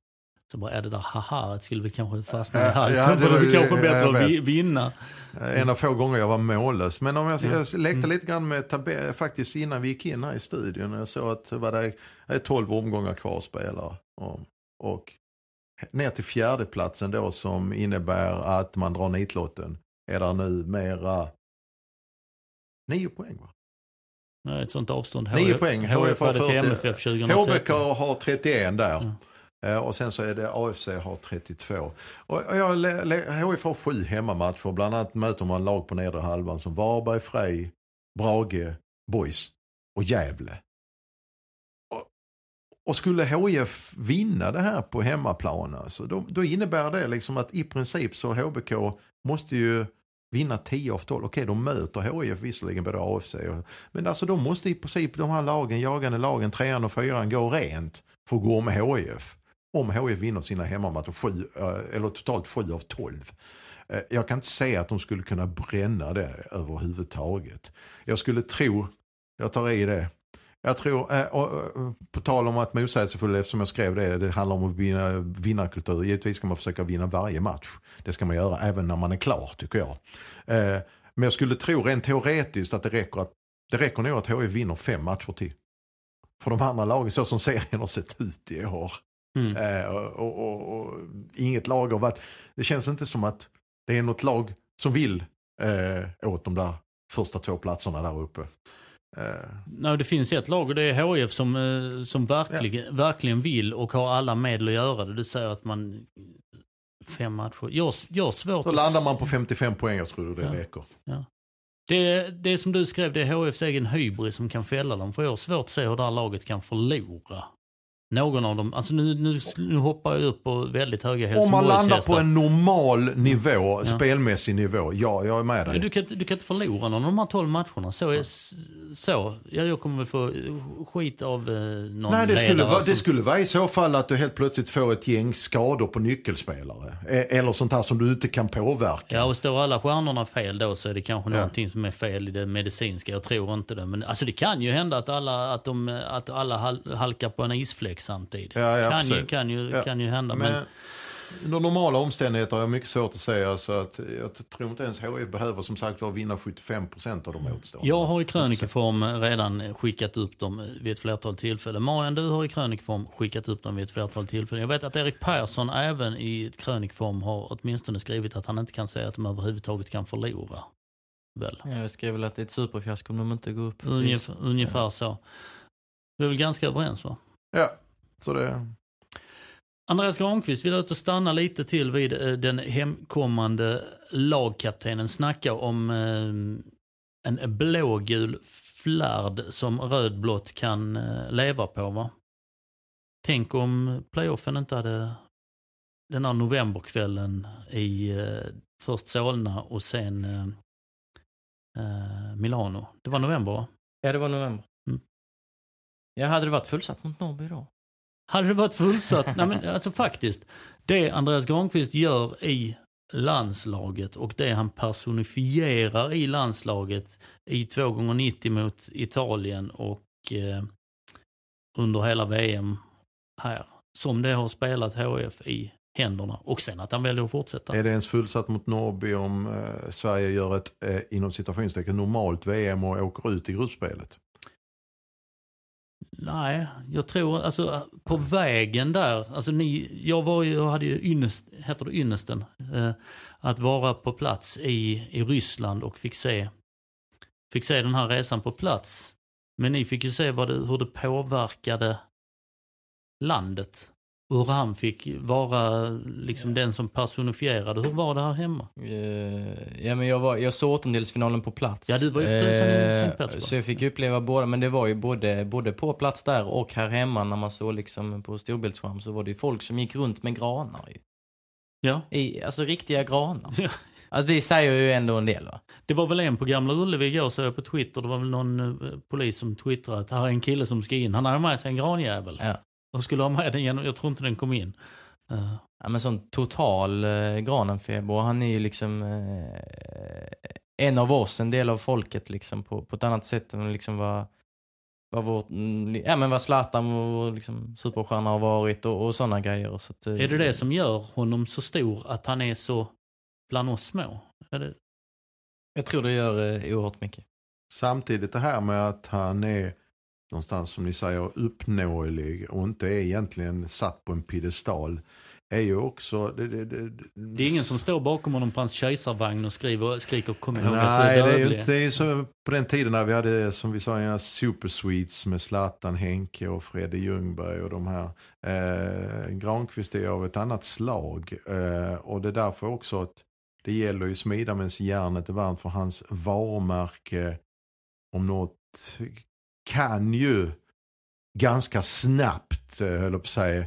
[SPEAKER 1] Så bara, är det där haha, skulle vi kanske fastna i
[SPEAKER 3] Ja,
[SPEAKER 1] halsen
[SPEAKER 3] ja, det var
[SPEAKER 1] det kanske bättre att vinna.
[SPEAKER 3] En av få gånger jag var mållös. Men om jag,
[SPEAKER 1] Ja.
[SPEAKER 3] jag lekte
[SPEAKER 1] Mm.
[SPEAKER 3] lite grann med tabell, faktiskt innan vi gick in här i studion. Jag såg att det var det är 12 omgångar kvar att spela. Och, och ner till fjärdeplatsen då som innebär att man drar nitlotten. Är där nu mera 9 poäng va?
[SPEAKER 1] Nej, Ett sånt avstånd.
[SPEAKER 3] Nio
[SPEAKER 1] HF
[SPEAKER 3] poäng.
[SPEAKER 1] HF hade till
[SPEAKER 3] 40.
[SPEAKER 1] MFF 2013.
[SPEAKER 3] HBK har 31 där.
[SPEAKER 1] Mm.
[SPEAKER 3] Eh, och sen så är det AFC har 32. Och jag, HIF har sju hemmamatcher. Bland annat möter man lag på nedre halvan som Varberg, Frej, Brage, Boys och Gävle. Och, och skulle HIF vinna det här på hemmaplan alltså, då, då innebär det liksom att i princip så HBK måste ju vinna 10 av 12. Okej, de möter HIF visserligen både AFC och, men alltså de måste i princip de här lagen, jagande lagen, trean och fyran gå rent för att gå om HIF. Om HIF vinner sina hemmamatcher, sju, eh, eller totalt 7 av 12. Eh, jag kan inte säga att de skulle kunna bränna det överhuvudtaget. Jag skulle tro, jag tar i det, Jag tror, eh, på tal om att motsägelsefull, eftersom jag skrev det, det handlar om att vinna vinnarkultur. Givetvis ska man försöka vinna varje match. Det ska man göra även när man är klar, tycker jag. Eh, men jag skulle tro rent teoretiskt att det räcker, att, det räcker nog att HIF vinner fem matcher till. För de andra lagen, så som serien har sett ut i år.
[SPEAKER 1] Mm.
[SPEAKER 3] Eh, och, och, och, inget lag har varit, det känns inte som att det är något lag som vill eh, åt de där första två platserna där uppe. Eh,
[SPEAKER 1] Nej, det finns ett lag och det är HIF som, eh, som verkligen, verkligen vill och har alla medel att göra det. Du säger att man... Fem matcher. Jag, jag har svårt
[SPEAKER 3] då
[SPEAKER 1] att...
[SPEAKER 3] landar man på 55 poäng, jag tror det
[SPEAKER 1] Ja.
[SPEAKER 3] räcker.
[SPEAKER 1] Det, det är som du skrev, det är HFs egen hybris som kan fälla dem. För jag har svårt att se hur det här laget kan förlora. Någon av dem, alltså nu, nu, nu hoppar jag upp på väldigt höga
[SPEAKER 3] Om man landar på en normal nivå, spelmässig nivå, ja, jag är med dig.
[SPEAKER 1] Du kan, du kan inte förlora någon av de här 12 matcherna. Så, är, så. Ja, jag kommer väl få skit av eh, någon
[SPEAKER 3] Nej, det skulle, vara,
[SPEAKER 1] som-
[SPEAKER 3] det skulle vara i så fall att du helt plötsligt får ett gäng skador på nyckelspelare. Eh, Eller sånt här som du inte kan påverka.
[SPEAKER 1] Ja, och står alla stjärnorna fel då så är det kanske
[SPEAKER 3] Ja.
[SPEAKER 1] någonting som är fel i det medicinska. Jag tror inte det. Men alltså det kan ju hända att alla, att de, att alla hal- halkar på en isfläck samtidigt.
[SPEAKER 3] Ja, ja,
[SPEAKER 1] kan, ju,
[SPEAKER 3] absolut.
[SPEAKER 1] kan, ju,
[SPEAKER 3] Ja.
[SPEAKER 1] kan ju hända. Men,
[SPEAKER 3] Men under normala omständigheter har jag mycket svårt att säga. Så att jag tror inte ens HIF behöver som sagt var vinna 75% av de återstående.
[SPEAKER 1] jag har i krönikeform redan skickat upp dem vid ett flertal tillfällen. Marian, du har i krönikeform skickat upp dem vid ett flertal tillfällen. Jag vet att Erik Persson även i krönikeform har åtminstone skrivit att han inte kan säga att de överhuvudtaget kan förlora. Väl?
[SPEAKER 2] Jag skrev väl att det är ett superfiasko om de inte går upp.
[SPEAKER 1] Ungefär, ungefär så. Vi är väl ganska överens va?
[SPEAKER 3] Ja, så det...
[SPEAKER 1] Andreas Granqvist, vi låter stanna lite till vid eh, den hemkommande lagkaptenen. Snacka om eh, en blågul flärd som rödblått kan eh, leva på. va? Tänk om playoffen inte hade den här novemberkvällen i eh, först Solna och sen eh, Milano. Det var november va?
[SPEAKER 2] Ja, det var november.
[SPEAKER 1] Mm.
[SPEAKER 2] Jag hade det varit fullsatt mot Norrby då?
[SPEAKER 1] Hade det varit fullsatt, nej men alltså faktiskt. Det Andreas Granqvist gör i landslaget och det han personifierar i landslaget i 2 gånger 90 mot Italien och eh, under hela VM här. Som det har spelat HF i händerna. Och sen att han väljer att fortsätta.
[SPEAKER 3] Är det ens fullsatt mot Norrby om eh, Sverige gör ett, eh, inom citationstecken, normalt VM och åker ut i gruppspelet?
[SPEAKER 1] Nej, jag tror alltså på vägen där. Alltså ni, jag var ju, jag hade ju ynnest, heter det ynnesten, eh, att vara på plats i, i Ryssland och fick se, fick se den här resan på plats. Men ni fick ju se vad det, hur det påverkade landet. Hur han fick vara liksom den som personifierade. Hur var det här hemma?
[SPEAKER 2] Eh, ja, men jag, var, jag såg åttondelsfinalen på plats.
[SPEAKER 1] Ja, du var ju för tusan i Sankt Petersburg.
[SPEAKER 2] Så jag fick uppleva båda, men det var ju både, både på plats där och här hemma när man såg liksom på storbildsskärm så var det ju folk som gick runt med granar ju.
[SPEAKER 1] Ja.
[SPEAKER 2] I, alltså riktiga granar.
[SPEAKER 1] Ja.
[SPEAKER 2] Alltså det säger ju ändå en del va?
[SPEAKER 1] Det var väl en på Gamla Ullevi igår, såg jag på Twitter. Det var väl någon eh, polis som twittrade att här är en kille som ska in. Han hade med sig en granjävel.
[SPEAKER 2] Ja.
[SPEAKER 1] Och skulle ha med den genom, jag tror inte den kom in. Eh,
[SPEAKER 2] Ja men sån total eh, granenfeber han är ju liksom eh, en av oss, en del av folket liksom på, på ett annat sätt än liksom vad, vad vårt, mm, ja men vad Zlatan och liksom superstjärna har varit och, och sådana grejer. Så att, eh,
[SPEAKER 1] är det det som gör honom så stor, att han är så bland oss små? Är det,
[SPEAKER 2] Jag tror det gör eh, oerhört mycket.
[SPEAKER 3] Samtidigt det här med att han är någonstans som ni säger uppnåelig och inte är egentligen satt på en piedestal är ju också... Det, det, det,
[SPEAKER 1] det är ingen som står bakom honom på hans kejsarvagn och skriver, skriker kom ihåg att du
[SPEAKER 3] Nej,
[SPEAKER 1] är
[SPEAKER 3] det är ju
[SPEAKER 1] dödlig.
[SPEAKER 3] inte det är så på den tiden när vi hade som vi sa en super sweets med Zlatan, Henke och Fredde Ljungberg och de här. Eh, Granqvist är av ett annat slag eh, och det är därför också att det gäller ju smida medan järnet är varmt för hans varumärke om något kan ju ganska snabbt, eh, höll jag på att säga,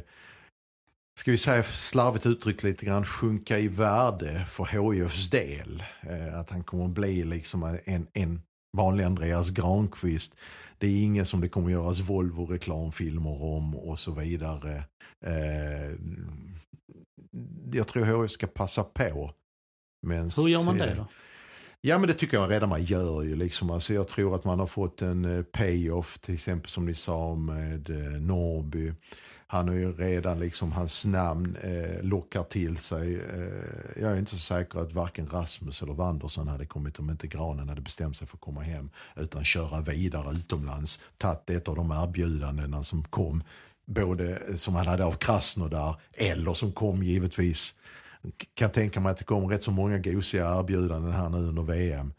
[SPEAKER 3] ska vi säga slarvigt uttryckt lite grann sjunka i värde för HIFs del. Eh, att han kommer att bli liksom en, en vanlig Andreas Granqvist. Det är ingen som det kommer göras Volvo-reklamfilmer om och så vidare. Eh, jag tror HIF ska passa på.
[SPEAKER 1] Hur gör man det då?
[SPEAKER 3] Ja men det tycker jag redan man gör ju liksom. Alltså, jag tror att man har fått en eh, payoff till exempel som ni sa med eh, Norrby. Han har ju redan liksom, hans namn eh, lockar till sig. Eh, jag är inte så säker att varken Rasmus eller Wanderson hade kommit om inte Granen hade bestämt sig för att komma hem. Utan köra vidare utomlands. Tagit ett av de erbjudandena som kom. Både eh, som han hade av Krasnodar eller som kom givetvis kan tänka mig att det kommer rätt så många gosiga erbjudanden här nu under VM.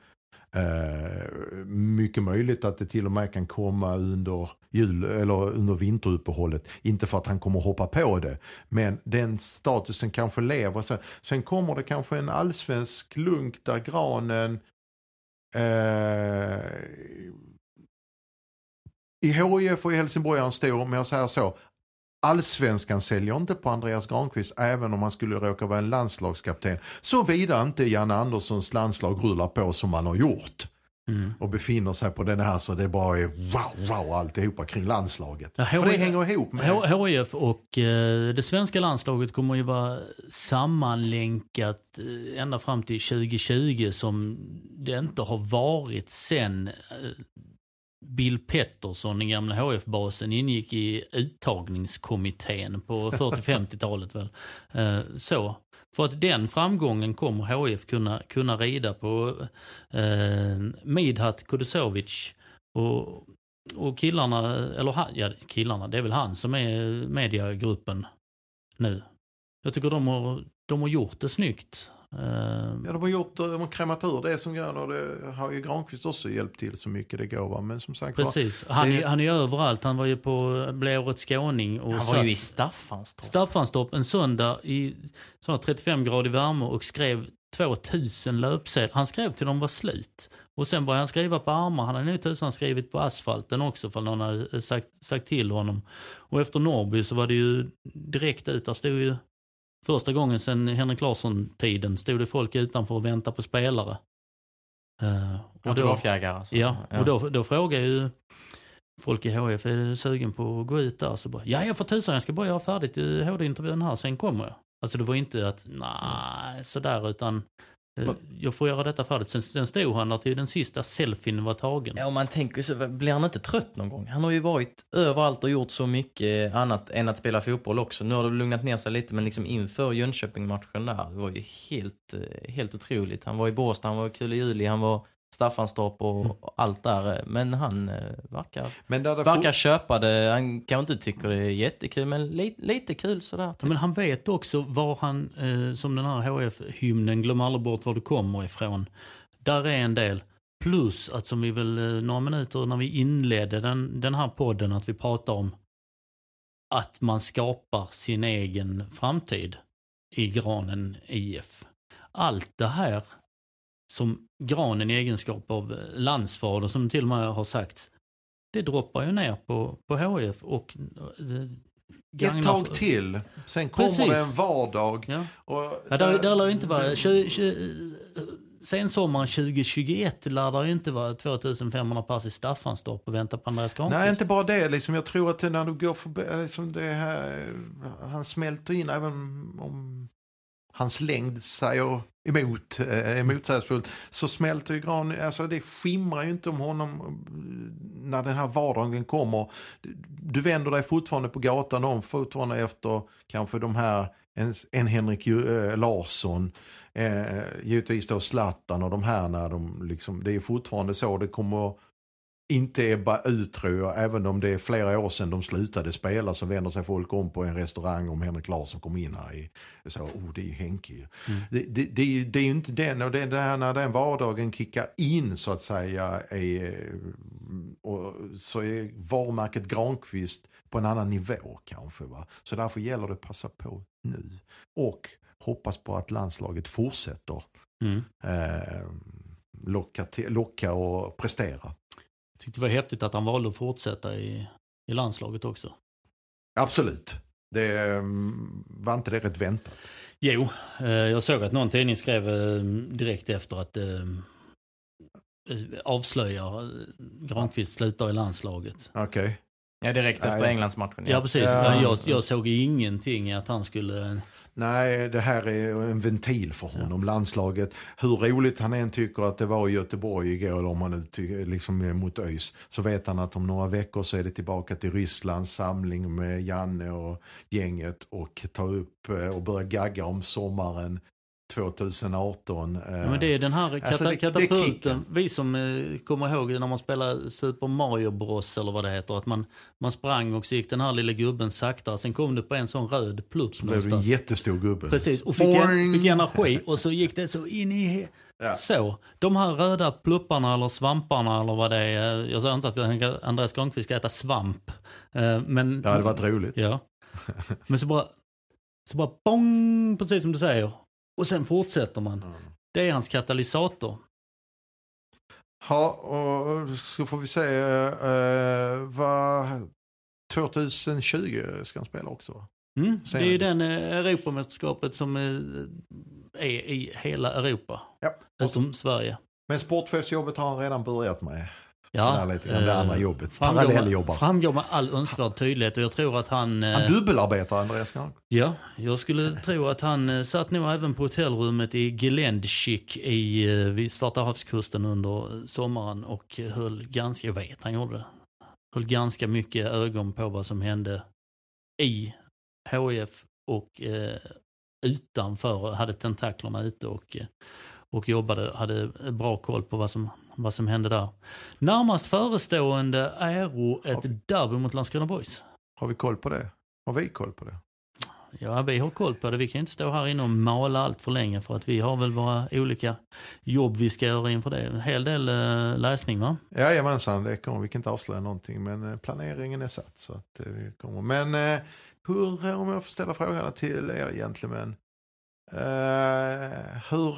[SPEAKER 3] Uh, eh, mycket möjligt att det till och med kan komma under, jul, eller under vinteruppehållet. Inte för att han kommer hoppa på det. Men den statusen kanske lever. Sen, sen kommer det kanske en allsvensk lunk där Granen uh, i HIF och i Helsingborg är han stor, men jag säger så. Allsvenskan säljer inte på Andreas Granqvist även om han skulle råka vara en landslagskapten. Såvida inte Janne Anderssons landslag rullar på som han har gjort. Mm. Och befinner sig på den här så det bara är wow, wow alltihopa kring landslaget. Ja, För det hänger ihop med...
[SPEAKER 1] HIF och eh, det svenska landslaget kommer ju vara sammanlänkat eh, ända fram till 2020 som det inte har varit sen eh, Bill Pettersson, den gamla HF-basen, ingick i uttagningskommittén på 40-50-talet väl. Eh, så. För att den framgången kommer HF kunna, kunna rida på eh, Midhat Kudusovic och, och killarna, eller han, ja killarna, det är väl han som är mediagruppen nu. Jag tycker de har, de har gjort det snyggt.
[SPEAKER 3] Ehm. Ja, de har gjort, de har krämat ur det som går och det har ju Granqvist också hjälpt till så mycket det går. Va? Men som sagt
[SPEAKER 1] Precis, han, det... är, han är överallt. Han var ju på, blev årets skåning. Och
[SPEAKER 2] han var ju i Staffanstorp.
[SPEAKER 1] Staffanstorp en söndag i 35 grader värme och skrev 2000 löpsedlar. Han skrev till de var slut. Och sen började han skriva på armar. Han hade nog tusan skrivit på asfalten också för någon hade sagt, sagt till honom. Och efter Norrby så var det ju direkt ut. Där stod ju Första gången sedan Henrik Larsson-tiden stod det folk utanför och väntade på spelare.
[SPEAKER 2] Uh, och då, alltså.
[SPEAKER 1] ja, ja, och då, då frågade ju folk i HF, är du sugen på att gå ut där? Så bara, ja jag får tusan, jag ska bara göra färdigt HD-intervjun här, sen kommer jag. Alltså det var inte att, nej, sådär, utan Eh, jag får göra detta färdigt. Sen, sen stod han där till den sista selfien var tagen.
[SPEAKER 2] Ja, om man tänker så, blir han inte trött någon gång? Han har ju varit överallt och gjort så mycket annat än att spela fotboll också. Nu har det lugnat ner sig lite, men liksom inför Jönköping-matchen där, det var ju helt, eh, helt otroligt. Han var i Båstad, han var kul i juli, han var Staffanstorp och, mm. allt där. Men han eh, verkar, men verkar köpa det. Han kanske inte tycker det är jättekul, men li, lite kul sådär.
[SPEAKER 1] Ja, men han vet också var han, eh, som den här HF-hymnen, glöm aldrig bort var du kommer ifrån. Där är en del. Plus att som vi väl eh, några minuter när vi inledde den, den här podden, att vi pratar om att man skapar sin egen framtid i Granen IF. Allt det här som Granen i egenskap av landsfader, som till och med har sagt, det droppar ju ner på, på HF och
[SPEAKER 3] eh, ett tag till, sen kommer Precis. det en vardag.
[SPEAKER 1] Ja. Och ja, där, där lär inte vara, 20, 20, sen sommaren 2021 lär det inte vara 2500 pass i Staffanstorp och vänta på Andreas Granqvist.
[SPEAKER 3] Nej, inte bara det. Liksom, jag tror att när du går förbi, liksom det här, han smälter in även om hans längd säger emot, är eh, motsägelsefullt, så smälter ju Gran, alltså det skimrar ju inte om honom eh, när den här vardagen kommer. Du vänder dig fortfarande på gatan om, fortfarande efter kanske de här, en, en Henrik eh, Larsson, eh, givetvis då Zlatan och de här när de liksom, det är fortfarande så det kommer inte ebba ut tror jag. Även om det är flera år sedan de slutade spela så vänder sig folk om på en restaurang om Henrik Larsson kom in här. I, så, oh, det är ju Henke mm. det, det, det, är ju, det är ju inte den, och det, det här när den vardagen kickar in så att säga. Är, och, så är varumärket Granqvist på en annan nivå kanske. Va? Så därför gäller det att passa på nu. Och hoppas på att landslaget fortsätter mm. eh, locka, till, locka och prestera
[SPEAKER 1] tyckte det var häftigt att han valde att fortsätta i, i landslaget också.
[SPEAKER 3] Absolut. Det mm, var inte det rätt väntat?
[SPEAKER 1] Jo, eh, jag såg att någon tidning skrev eh, direkt efter att eh, avslöjar Granqvist slutar i landslaget.
[SPEAKER 3] Okej. Okay.
[SPEAKER 2] Ja, direkt efter Englandsmatchen.
[SPEAKER 1] Ja, ja precis. Ja. Jag, jag såg ingenting i att han skulle
[SPEAKER 3] Nej, det här är en ventil för honom, landslaget. Hur roligt han än tycker att det var i Göteborg igår, eller om han nu tycker, liksom är mot ÖIS, så vet han att om några veckor så är det tillbaka till Rysslands samling med Janne och gänget och ta upp eh, och börja gagga om sommaren 2018.
[SPEAKER 1] Ja, men det är den här kata
[SPEAKER 3] Alltså, det- det
[SPEAKER 1] katapulten.
[SPEAKER 3] kicken.
[SPEAKER 1] vi som eh, kommer ihåg när man spelade Super Mario Bros eller vad det heter. Att man, man sprang och så gick den här lilla gubben saktare. Sen kom det på en sån röd plupp
[SPEAKER 3] Så blev det en
[SPEAKER 1] någonstans.
[SPEAKER 3] jättestor gubbe.
[SPEAKER 1] Precis, och fick,
[SPEAKER 3] Boing!
[SPEAKER 1] fick energi och så gick det så in i...
[SPEAKER 3] Ja.
[SPEAKER 1] Så, de här röda plupparna eller svamparna eller vad det är. Jag säger inte att Andreas Granqvist ska äta svamp. eh, Men,
[SPEAKER 3] Det hade varit roligt.
[SPEAKER 1] Ja. Men så bara, så bara bong, precis som du säger. Och sen fortsätter man. Det är hans katalysator.
[SPEAKER 3] Ja, och så får vi se eh, vad 2020 ska han spela också?
[SPEAKER 1] Mm. Det är ju den eh, Europamästerskapet som eh, är i hela Europa.
[SPEAKER 3] Ja.
[SPEAKER 1] Utom Sverige.
[SPEAKER 3] Men sportchefsjobbet har han redan börjat med.
[SPEAKER 1] Ja,
[SPEAKER 3] Sådär lite grann, det
[SPEAKER 1] eh,
[SPEAKER 3] andra jobbet.
[SPEAKER 1] Framgår
[SPEAKER 3] Parallelljobbar.
[SPEAKER 1] framgår med all önskvärd tydlighet och jag tror att han... eh,
[SPEAKER 3] Han dubbelarbetar Andreas Granqvist.
[SPEAKER 1] Ja, jag skulle tro att han eh, satt nog även på hotellrummet i Geländschik i, vid Svarta havskusten under sommaren och höll ganska, jag vet han gjorde det, höll ganska mycket ögon på vad som hände i HIF och eh, utanför, hade tentaklerna ute och, och jobbade, hade bra koll på vad som, vad som hände där. Närmast förestående äro ett derby mot Landskrona Boys.
[SPEAKER 3] Har vi koll på det? Har vi koll på det?
[SPEAKER 1] Ja, vi har koll på det. Vi kan inte stå här inne och mala allt för länge för att vi har väl våra olika jobb vi ska göra inför det. En hel del eh, läsning va?
[SPEAKER 3] Jajamensan, det kommer, vi kan inte avslöja någonting men eh, planeringen är satt. Så att eh, vi kommer. Men eh, hur, om jag får ställa frågan till er egentligen. Eh, hur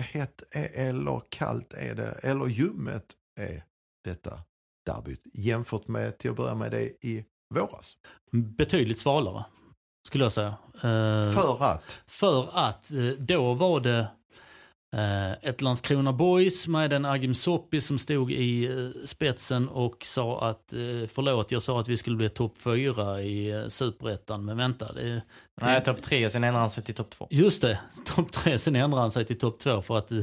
[SPEAKER 3] hett är, eller kallt är det, eller ljummet är detta derbyt jämfört med till att börja med det i våras?
[SPEAKER 1] Betydligt svalare, skulle jag säga. Eh,
[SPEAKER 3] För att,
[SPEAKER 1] För att eh, då var det ett Landskrona Boys med en Agim Soppi som stod i eh, spetsen och sa att eh, förlåt, jag sa att vi skulle bli topp fyra i eh, superettan, men vänta. Det,
[SPEAKER 2] Nej, topp tre, sen ändrar han sig till topp två.
[SPEAKER 1] Just det, topp tre, sen ändrade han sig till topp två för att eh,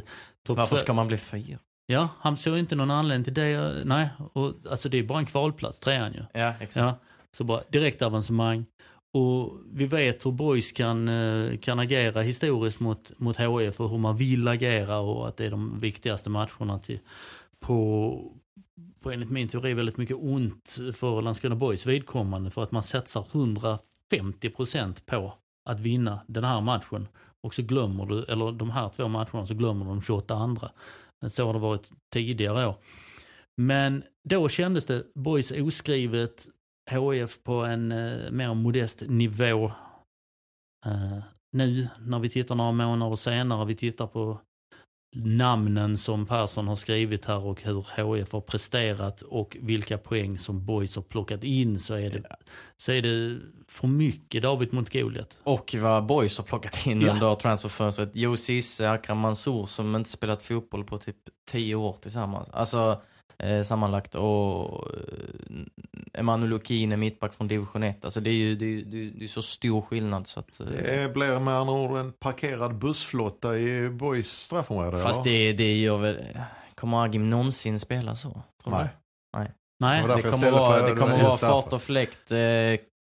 [SPEAKER 1] topp
[SPEAKER 2] Varför ska man bli fyra?
[SPEAKER 1] Ja, han såg inte någon anledning till det. eh, Nej, och, alltså det är bara en kvalplats, trean ju.
[SPEAKER 2] Ja, exakt.
[SPEAKER 1] Ja, så bara direkt avancemang. Och vi vet hur Boys kan, eh, kan agera historiskt mot, mot HIF och hur man vill agera och att det är de viktigaste matcherna till, på, på enligt min teori väldigt mycket ont för Landskrona Boys vidkommande för att man satsar 150% på att vinna den här matchen. Och så glömmer du, eller de här två matcherna, så glömmer du de 28 andra. Så har det varit tidigare år. Men då kändes det Boys oskrivet, HIF på en eh, mer modest nivå. Eh, nu när vi tittar några månader senare, vi tittar på namnen som Persson har skrivit här och hur HIF har presterat och vilka poäng som Boys har plockat in så är det, så är det för mycket David mot Goliat.
[SPEAKER 2] Och vad Boys har plockat in
[SPEAKER 1] Ja.
[SPEAKER 2] under transferfönstret. Joe Cisse, Akram Mansour som inte spelat fotboll på typ 10 år tillsammans. Alltså eh, sammanlagt och eh, Emanuel Okine, mittback från division 1. Alltså det är ju det är, det är, det är så stor skillnad så att... eh,
[SPEAKER 3] det blir med andra ord en parkerad bussflotta i Boys straffområde.
[SPEAKER 2] Fast det, det gör väl... Kommer Agim någonsin spela så? Tror du
[SPEAKER 3] Nej.
[SPEAKER 2] det?
[SPEAKER 1] Nej,
[SPEAKER 3] Det
[SPEAKER 2] Det kommer vara, det kommer vara fart och fläkt. Eh,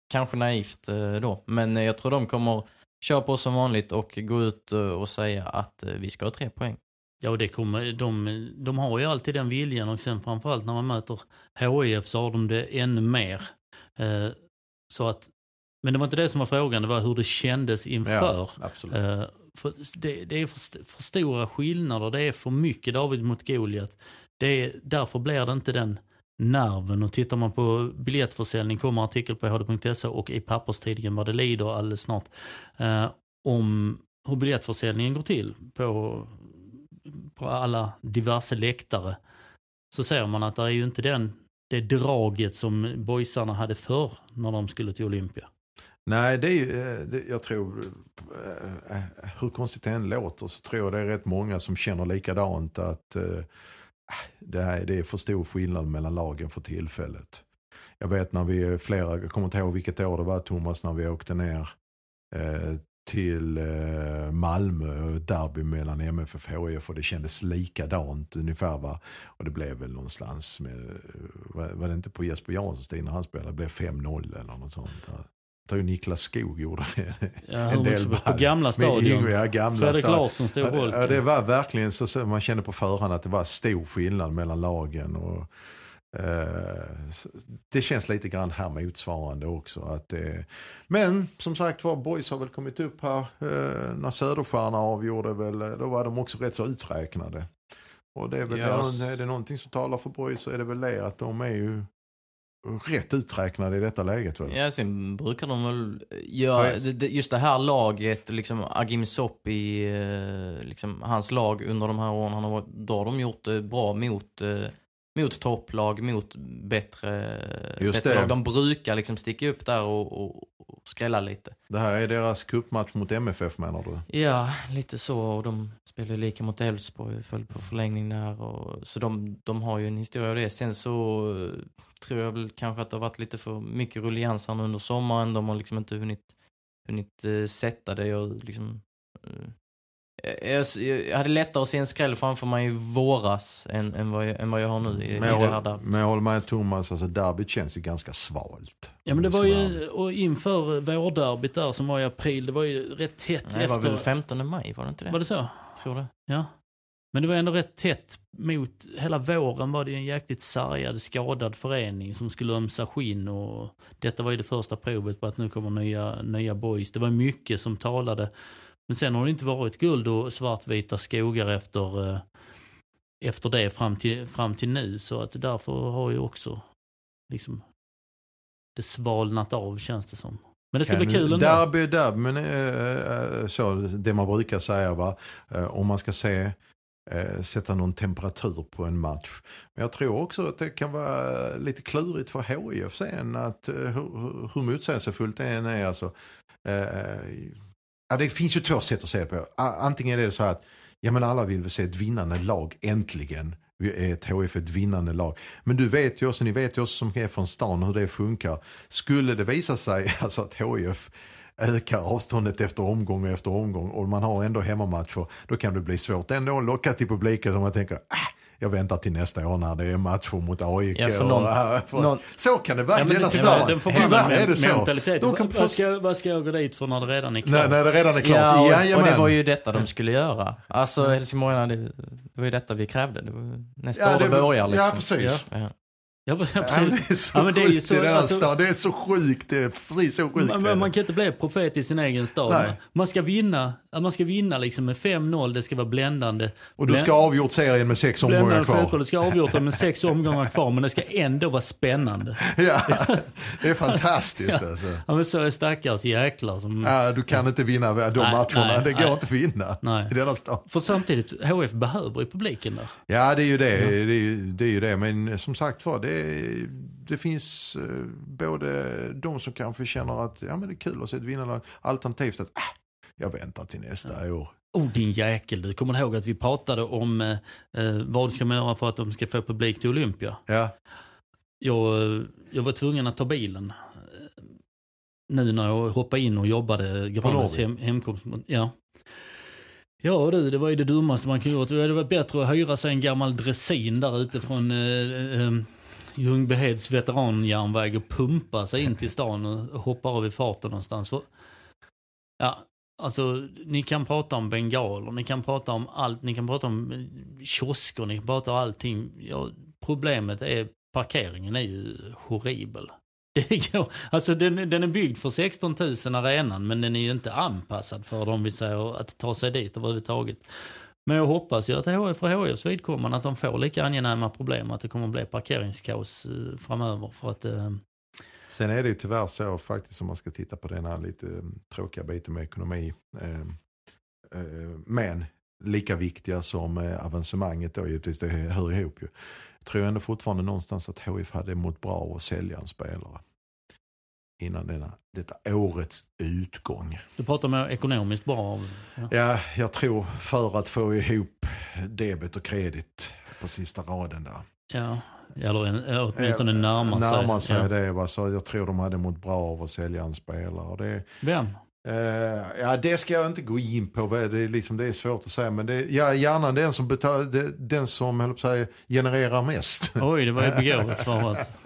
[SPEAKER 2] kanske naivt eh, då. Men eh, jag tror de kommer köra på som vanligt och gå ut eh, och säga att eh, vi ska ha tre poäng.
[SPEAKER 1] Ja, det kommer, de, de har ju alltid den viljan och sen framförallt när man möter HIF så har de det ännu mer. Eh, så att, men det var inte det som var frågan, det var hur det kändes inför.
[SPEAKER 3] Ja.
[SPEAKER 1] Eh, för det, det är för, för stora skillnader, det är för mycket David mot Goliat. Det är, därför blir det inte den nerven. Och tittar man på biljettförsäljning kommer artikel på hd.se och i papperstidningen vad det lider alldeles snart. Eh, om hur biljettförsäljningen går till på, på alla diverse läktare. Så ser man att det är ju inte den, det draget som boysarna hade förr när de skulle till Olympia.
[SPEAKER 3] Nej, det är ju, eh, det, jag tror, eh, eh, hur konstigt det än låter så tror jag det är rätt många som känner likadant att eh, ah, det, här, det är för stor skillnad mellan lagen för tillfället. Jag vet när vi flera, jag kommer inte ihåg vilket år det var Thomas, när vi åkte ner eh, till eh, Malmö, derby mellan MFF och HIF och det kändes likadant ungefär va. Och det blev väl någonstans med, var, var det inte på Jesper Janssons tid när han spelade, det blev 5-0 eller något sånt. Jag tror Niklas Skog gjorde
[SPEAKER 1] Ja,
[SPEAKER 3] en del
[SPEAKER 1] på gamla stadion.
[SPEAKER 3] Ja, gamla
[SPEAKER 1] Fredrik
[SPEAKER 3] stadion.
[SPEAKER 1] Larsson stod
[SPEAKER 3] Ja, det-. Ja, det var verkligen så, man kände på förhand att det var stor skillnad mellan lagen. Och, eh, det känns lite grann här motsvarande också. Att det, men som sagt var, Boys har väl kommit upp här. Eh, när Söderstjärna avgjorde väl, eh, då var de också rätt så uträknade. Och det är väl det, är det någonting som talar för Boys så är det väl det att de är ju rätt uträknade i detta läget. Väl?
[SPEAKER 2] Ja, sen brukar de väl göra, just det här laget, liksom Agim Soppi, eh, liksom hans lag under de här åren han har då har de gjort det bra mot, eh, mot topplag, mot bättre,
[SPEAKER 3] Just
[SPEAKER 2] bättre
[SPEAKER 3] det.
[SPEAKER 2] lag. De brukar liksom sticka upp där och, och, och skrälla lite.
[SPEAKER 3] Det här är deras cupmatch mot MFF menar du?
[SPEAKER 2] Ja, lite så. Och de spelade lika mot Elfsborg, föll på förlängning där. Och, så de, de har ju en historia av det. Sen så eh, tror jag väl kanske att det har varit lite för mycket rullians här nu under sommaren. De har liksom inte hunnit, hunnit eh, sätta det och liksom... eh, jag, jag hade lättare att se en skräll framför mig i våras än, än, vad, jag, än vad jag har nu i, i
[SPEAKER 3] Men
[SPEAKER 2] det
[SPEAKER 3] jag,
[SPEAKER 2] här
[SPEAKER 3] håller-
[SPEAKER 2] där.
[SPEAKER 3] men jag håller med Thomas, alltså derbyt känns ju ganska svalt.
[SPEAKER 1] Ja men det
[SPEAKER 3] Om
[SPEAKER 1] var ju, och inför vårderbyt där som var i april, det var ju rätt tätt
[SPEAKER 2] Nej, det var
[SPEAKER 1] efter.
[SPEAKER 2] väl 15 maj, var det inte det?
[SPEAKER 1] Var det så?
[SPEAKER 2] Tror det.
[SPEAKER 1] Ja. Men det var ändå rätt tätt mot, hela våren var det ju en jäkligt sargad, skadad förening som skulle ömsa skinn och detta var ju det första provet på att nu kommer nya, nya boys. Det var mycket som talade. Men sen har det inte varit guld och svartvita skogar efter, eh, efter det fram till, fram till nu. Så att därför har ju också liksom det svalnat av känns det som. Men det ska bli kul ändå.
[SPEAKER 3] Derby är derby, men eh, så, det man brukar säga va, om man ska se, sätta någon temperatur på en match. Men jag tror också att det kan vara lite klurigt för HIF sen, att hur, hur- hur motsägelsefullt det än är. Alltså, eh, ja, det finns ju två sätt att se det på. Antingen är det så att ja, men alla vill väl se ett vinnande lag, äntligen. Vi är ett HF ett vinnande lag. Men du vet ju också, ni vet ju också som är från stan hur det funkar. Skulle det visa sig alltså att HIF ökar avståndet efter omgång efter omgång och man har ändå hemmamatcher, då kan det bli svårt ändå att locka till publiken och man tänker, ah, jag väntar till nästa år när det är matcher mot AIK.
[SPEAKER 2] Ja, för
[SPEAKER 3] och,
[SPEAKER 2] någon-
[SPEAKER 3] äh, för,
[SPEAKER 2] någon-
[SPEAKER 3] så kan det vara
[SPEAKER 2] Ja,
[SPEAKER 3] i denna
[SPEAKER 2] det-
[SPEAKER 3] stad.
[SPEAKER 1] Den
[SPEAKER 3] Tyvärr är det så. De kan
[SPEAKER 1] vad, ska, vad ska jag gå dit för när det redan är klart?
[SPEAKER 3] när, när det redan är klart.
[SPEAKER 2] Ja, och, och det var ju detta de skulle göra. Alltså Helsingborgarna, det, det var ju detta vi krävde. Det nästa
[SPEAKER 3] Ja,
[SPEAKER 2] år det
[SPEAKER 3] det-
[SPEAKER 2] börjar liksom.
[SPEAKER 3] ja, precis.
[SPEAKER 2] Ja.
[SPEAKER 1] Ja, men
[SPEAKER 3] Ja,
[SPEAKER 1] absolut.
[SPEAKER 3] det är så
[SPEAKER 1] Ja, men det är ju
[SPEAKER 3] sjukt
[SPEAKER 1] så-
[SPEAKER 3] i denna
[SPEAKER 1] alltså-
[SPEAKER 3] stad. Det är så sjukt. Det är precis så sjukt.
[SPEAKER 1] Man, man kan inte bli profet i sin egen stad.
[SPEAKER 3] Nej.
[SPEAKER 1] Man ska vinna, ja, man ska vinna liksom med 5-0, det ska vara bländande.
[SPEAKER 3] och du ska ha avgjort serien med sex omgångar
[SPEAKER 1] Bländande
[SPEAKER 3] kvar.
[SPEAKER 1] fotboll, det ska avgjort med sex omgångar kvar, men det ska ändå vara spännande.
[SPEAKER 3] Ja, det är fantastiskt alltså.
[SPEAKER 1] Ja, men så är stackars jäklar som...
[SPEAKER 3] Ja, du kan inte vinna de
[SPEAKER 1] Nej,
[SPEAKER 3] matcherna.
[SPEAKER 1] nej,
[SPEAKER 3] det går
[SPEAKER 1] nej.
[SPEAKER 3] inte att vinna
[SPEAKER 1] Nej.
[SPEAKER 3] i denna stad.
[SPEAKER 1] För samtidigt, HF behöver ju publiken där.
[SPEAKER 3] Ja, det är ju det. Det, är, ju- det är ju det. Men som sagt var, det, det finns eh, både de som kanske känner att ja, men det är kul att se ett vinnarlag. Alternativt att äh, jag väntar till nästa år.
[SPEAKER 1] Oh din jäkel, du kommer ihåg att vi pratade om eh, eh, vad ska man göra för att de ska få publik till Olympia?
[SPEAKER 3] Ja,
[SPEAKER 1] Jag, eh, jag var tvungen att ta bilen. eh, Nu när jag hoppade in och jobbade
[SPEAKER 3] Norge?
[SPEAKER 1] hem, hemkomst. Ja. Ja du, det var ju det dummaste man kunde gjort. Det var bättre att hyra sig en gammal dressin där ute från eh, eh, Ljungbyheds veteranjärnväg och pumpa sig in till stan och hoppa av i farten någonstans. För, ja, alltså ni kan prata om bengaler, ni kan prata om allt, ni kan prata om eh, kiosker, ni kan prata om allting. Ja, problemet är parkeringen är ju horribel. Det går, alltså den, den är byggd för 16 000 arenan men den är ju inte anpassad för dem vi säger att ta sig dit överhuvudtaget. Men jag hoppas ju att HF för HFs vidkommande att de får lika angenäma problem att det kommer att bli parkeringskaos eh, framöver för att eh,
[SPEAKER 3] Sen är det ju tyvärr så faktiskt om man ska titta på den här lite eh, tråkiga biten med ekonomi. Eh, eh, men lika viktiga som eh, avancemanget då givetvis, det hör ihop ju. Jag tror ändå fortfarande någonstans att HIF hade mått bra att sälja en spelare. Innan denna, detta årets utgång.
[SPEAKER 1] du pratar med ekonomiskt bra. Ja.
[SPEAKER 3] Ja, jag tror för att få ihop debet och kredit på sista raden där.
[SPEAKER 1] Ja, eller, en, åtminstone närma sig.
[SPEAKER 3] Närma sig
[SPEAKER 1] ja.
[SPEAKER 3] det. Va? Så jag tror de hade mått bra av att sälja en spelare. Det,
[SPEAKER 1] Vem?
[SPEAKER 3] Eh, ja, det ska jag inte gå in på. Det är, liksom, det är svårt att säga. Men det, ja, gärna den som, betal, den som höll säga, genererar mest.
[SPEAKER 1] Oj, det var ju begåvat svarat.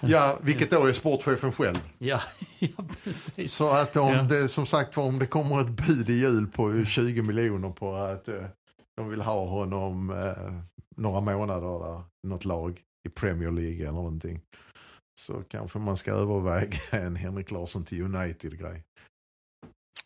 [SPEAKER 3] ja, vilket då är sportchefen själv.
[SPEAKER 1] Ja, ja precis.
[SPEAKER 3] Så att om
[SPEAKER 1] Ja.
[SPEAKER 3] det som sagt om det kommer ett bud i jul på 20 miljoner på att eh, de vill ha honom eh, några månader där, något lag i Premier League eller någonting. Så kanske man ska överväga en Henrik Larsson till United-grej.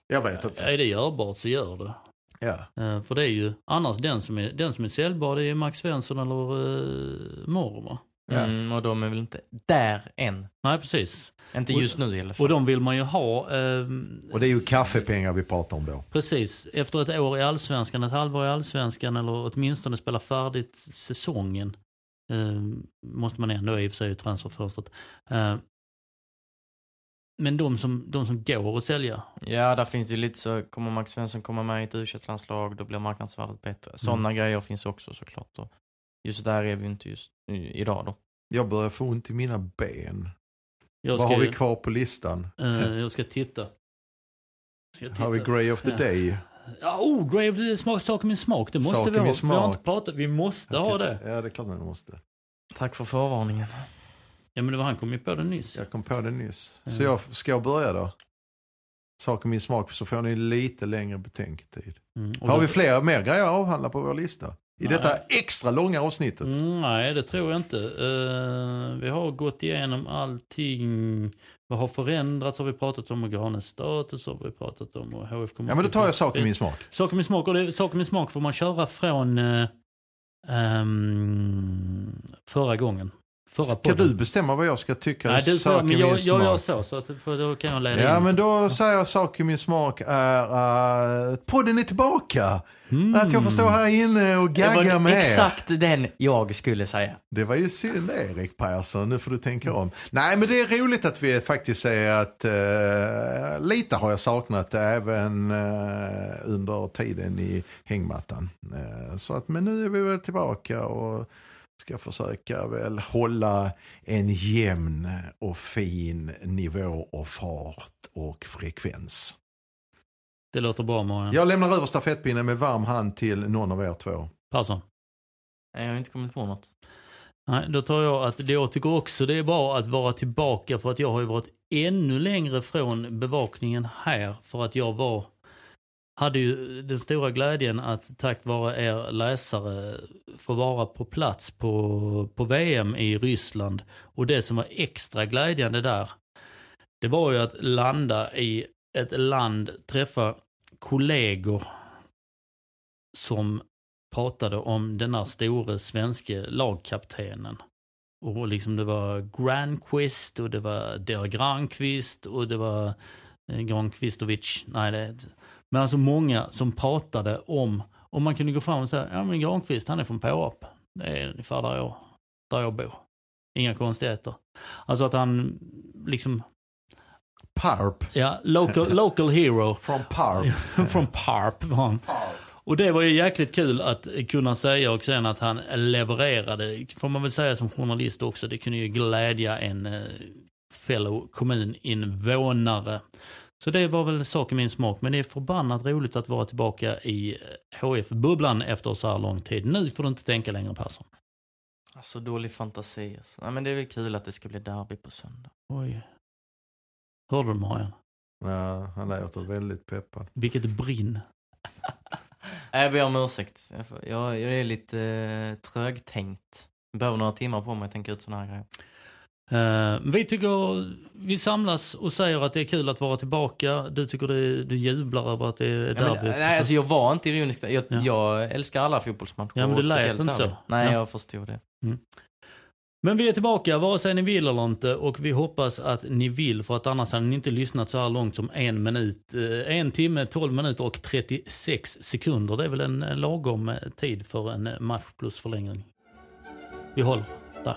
[SPEAKER 3] Jag vet inte.
[SPEAKER 1] Är det görbart så gör det.
[SPEAKER 3] Ja.
[SPEAKER 1] Eh, För det är ju annars den som är, den som är säljbar det är Max Svensson eller uh, Morr va?
[SPEAKER 3] Ja.
[SPEAKER 2] Mm, och de är väl inte där än.
[SPEAKER 1] Nej precis.
[SPEAKER 2] Inte
[SPEAKER 1] Och-
[SPEAKER 2] just nu i alla fall.
[SPEAKER 1] Och de vill man ju ha. ehm,
[SPEAKER 3] Och det är ju kaffepengar vi pratar om då.
[SPEAKER 1] Precis. Efter ett år i allsvenskan, ett halvår i allsvenskan eller åtminstone spela färdigt säsongen. Eh, måste man ändå i och för sig i transferfönstret. Eh, men de som, de som går att sälja.
[SPEAKER 2] Ja, där finns det lite så, kommer Max Svensson komma med i ett u landslag då blir marknadsvärdet bättre. Sådana grejer finns också såklart. Och just där är vi inte just idag då.
[SPEAKER 3] Jag börjar få ont i mina ben.
[SPEAKER 1] Jag
[SPEAKER 3] Vad
[SPEAKER 1] ska,
[SPEAKER 3] har vi kvar på listan?
[SPEAKER 1] eh, jag ska titta. Ska
[SPEAKER 3] Har vi
[SPEAKER 1] titta.
[SPEAKER 3] Grey of the
[SPEAKER 1] Ja.
[SPEAKER 3] Day?
[SPEAKER 1] Ja, oh, Grave, smak, sak i min smak. Det måste
[SPEAKER 3] Sak i
[SPEAKER 1] vi ha. Vi har inte pratat, vi måste ha det.
[SPEAKER 3] Ja, det är klart man måste.
[SPEAKER 2] Tack för förvarningen.
[SPEAKER 1] Ja, men det var han kom ju på det nyss.
[SPEAKER 3] Jag kom på det nyss. Så jag, ska jag börja då? Sak i min smak så får ni lite längre betänketid.
[SPEAKER 1] Mm,
[SPEAKER 3] Har
[SPEAKER 1] då-
[SPEAKER 3] vi fler, mer grejer att avhandla på vår lista? I
[SPEAKER 1] Nej.
[SPEAKER 3] detta extra långa avsnittet.
[SPEAKER 1] Mm, nej, det tror jag inte. Eh, vi har gått igenom allting. Vad har förändrats har vi pratat om och Granes status har vi pratat om och HF kommer
[SPEAKER 3] Ja men då tar jag sak i min smak.
[SPEAKER 1] Sak i min smak. Och det, sak i min smak får man köra från eh, ehm, förra gången. Förra
[SPEAKER 3] Ska
[SPEAKER 1] podden.
[SPEAKER 3] du bestämma vad jag ska tycka
[SPEAKER 1] Nej, du, får, men jag, jag gör så, så att, för då kan jag leda
[SPEAKER 3] Ja
[SPEAKER 1] in.
[SPEAKER 3] men då säger jag sak i min smak är att podden är tillbaka.
[SPEAKER 1] Mm.
[SPEAKER 3] Att jag får stå här inne och
[SPEAKER 2] Det
[SPEAKER 3] gagga
[SPEAKER 2] var
[SPEAKER 3] med er.
[SPEAKER 2] exakt den jag skulle säga.
[SPEAKER 3] Det var ju synd Erik Persson, nu får du tänka om. Nej men det är roligt att vi faktiskt säger att eh, lite har jag saknat även eh, under tiden i hängmattan. Eh, så att, men nu är vi väl tillbaka och ska försöka väl hålla en jämn och fin nivå och fart och frekvens.
[SPEAKER 1] Det låter bra Marian.
[SPEAKER 3] Jag lämnar över stafettpinnen med varm hand till någon av er två.
[SPEAKER 1] Persson.
[SPEAKER 2] Nej, Jag har inte kommit på något.
[SPEAKER 1] Nej, då tar jag att det jag tycker också det är bra att vara tillbaka för att jag har ju varit ännu längre från bevakningen här för att jag var hade ju den stora glädjen att tack vare er läsare få vara på plats på, på VM i Ryssland. Och det som var extra glädjande där, det var ju att landa i ett land, träffa kollegor som pratade om den här store svenske lagkaptenen. Och liksom det var Granqvist och det var Der Granqvist och det var eh, Granqvistovic. Nej, det, men alltså många som pratade om, om man kunde gå fram och säga, ja men Granqvist han är från Påarp. Det är ungefär där jag, där jag bor. Inga konstigheter. Alltså att han liksom,
[SPEAKER 3] Parp.
[SPEAKER 1] ja, local, local hero.
[SPEAKER 3] Från Parp.
[SPEAKER 1] Från Parp var han. Och det var ju jäkligt kul att kunna säga och sen att han levererade, får man väl säga som journalist också, det kunde ju glädja en eh, fellow kommuninvånare. Så det var väl sak i min smak, men det är förbannat roligt att vara tillbaka i HF-bubblan efter så här lång tid. Nu får du inte tänka längre Persson.
[SPEAKER 2] Alltså dålig fantasi alltså. Nej, men det är väl kul att det ska bli derby på söndag.
[SPEAKER 1] Oj. Hörde du Marian?
[SPEAKER 3] Ja, han låter väldigt peppad.
[SPEAKER 1] Vilket brinn.
[SPEAKER 2] Jag ber om ursäkt. Jag, är lite eh, trögtänkt. Jag behöver några timmar på mig att tänka ut såna här grejer.
[SPEAKER 1] Eh, vi tycker, vi samlas och säger att det är kul att vara tillbaka. Du tycker det, du jublar över att det är
[SPEAKER 2] Ja, men,
[SPEAKER 1] derby.
[SPEAKER 2] nej, alltså jag var inte ironisk. Jag,
[SPEAKER 1] Ja.
[SPEAKER 2] jag älskar alla fotbollsmatcher.
[SPEAKER 1] Ja, men det lät inte så.
[SPEAKER 2] Nej,
[SPEAKER 1] Ja.
[SPEAKER 2] jag förstod det.
[SPEAKER 1] Men vi är tillbaka vare sig ni vill eller inte och vi hoppas att ni vill för att annars hade ni inte lyssnat så här långt som en minut, eh, en timme, 12 minuter och 36 sekunder. Det är väl en eh, lagom tid för en match plus förlängning. Vi håller där.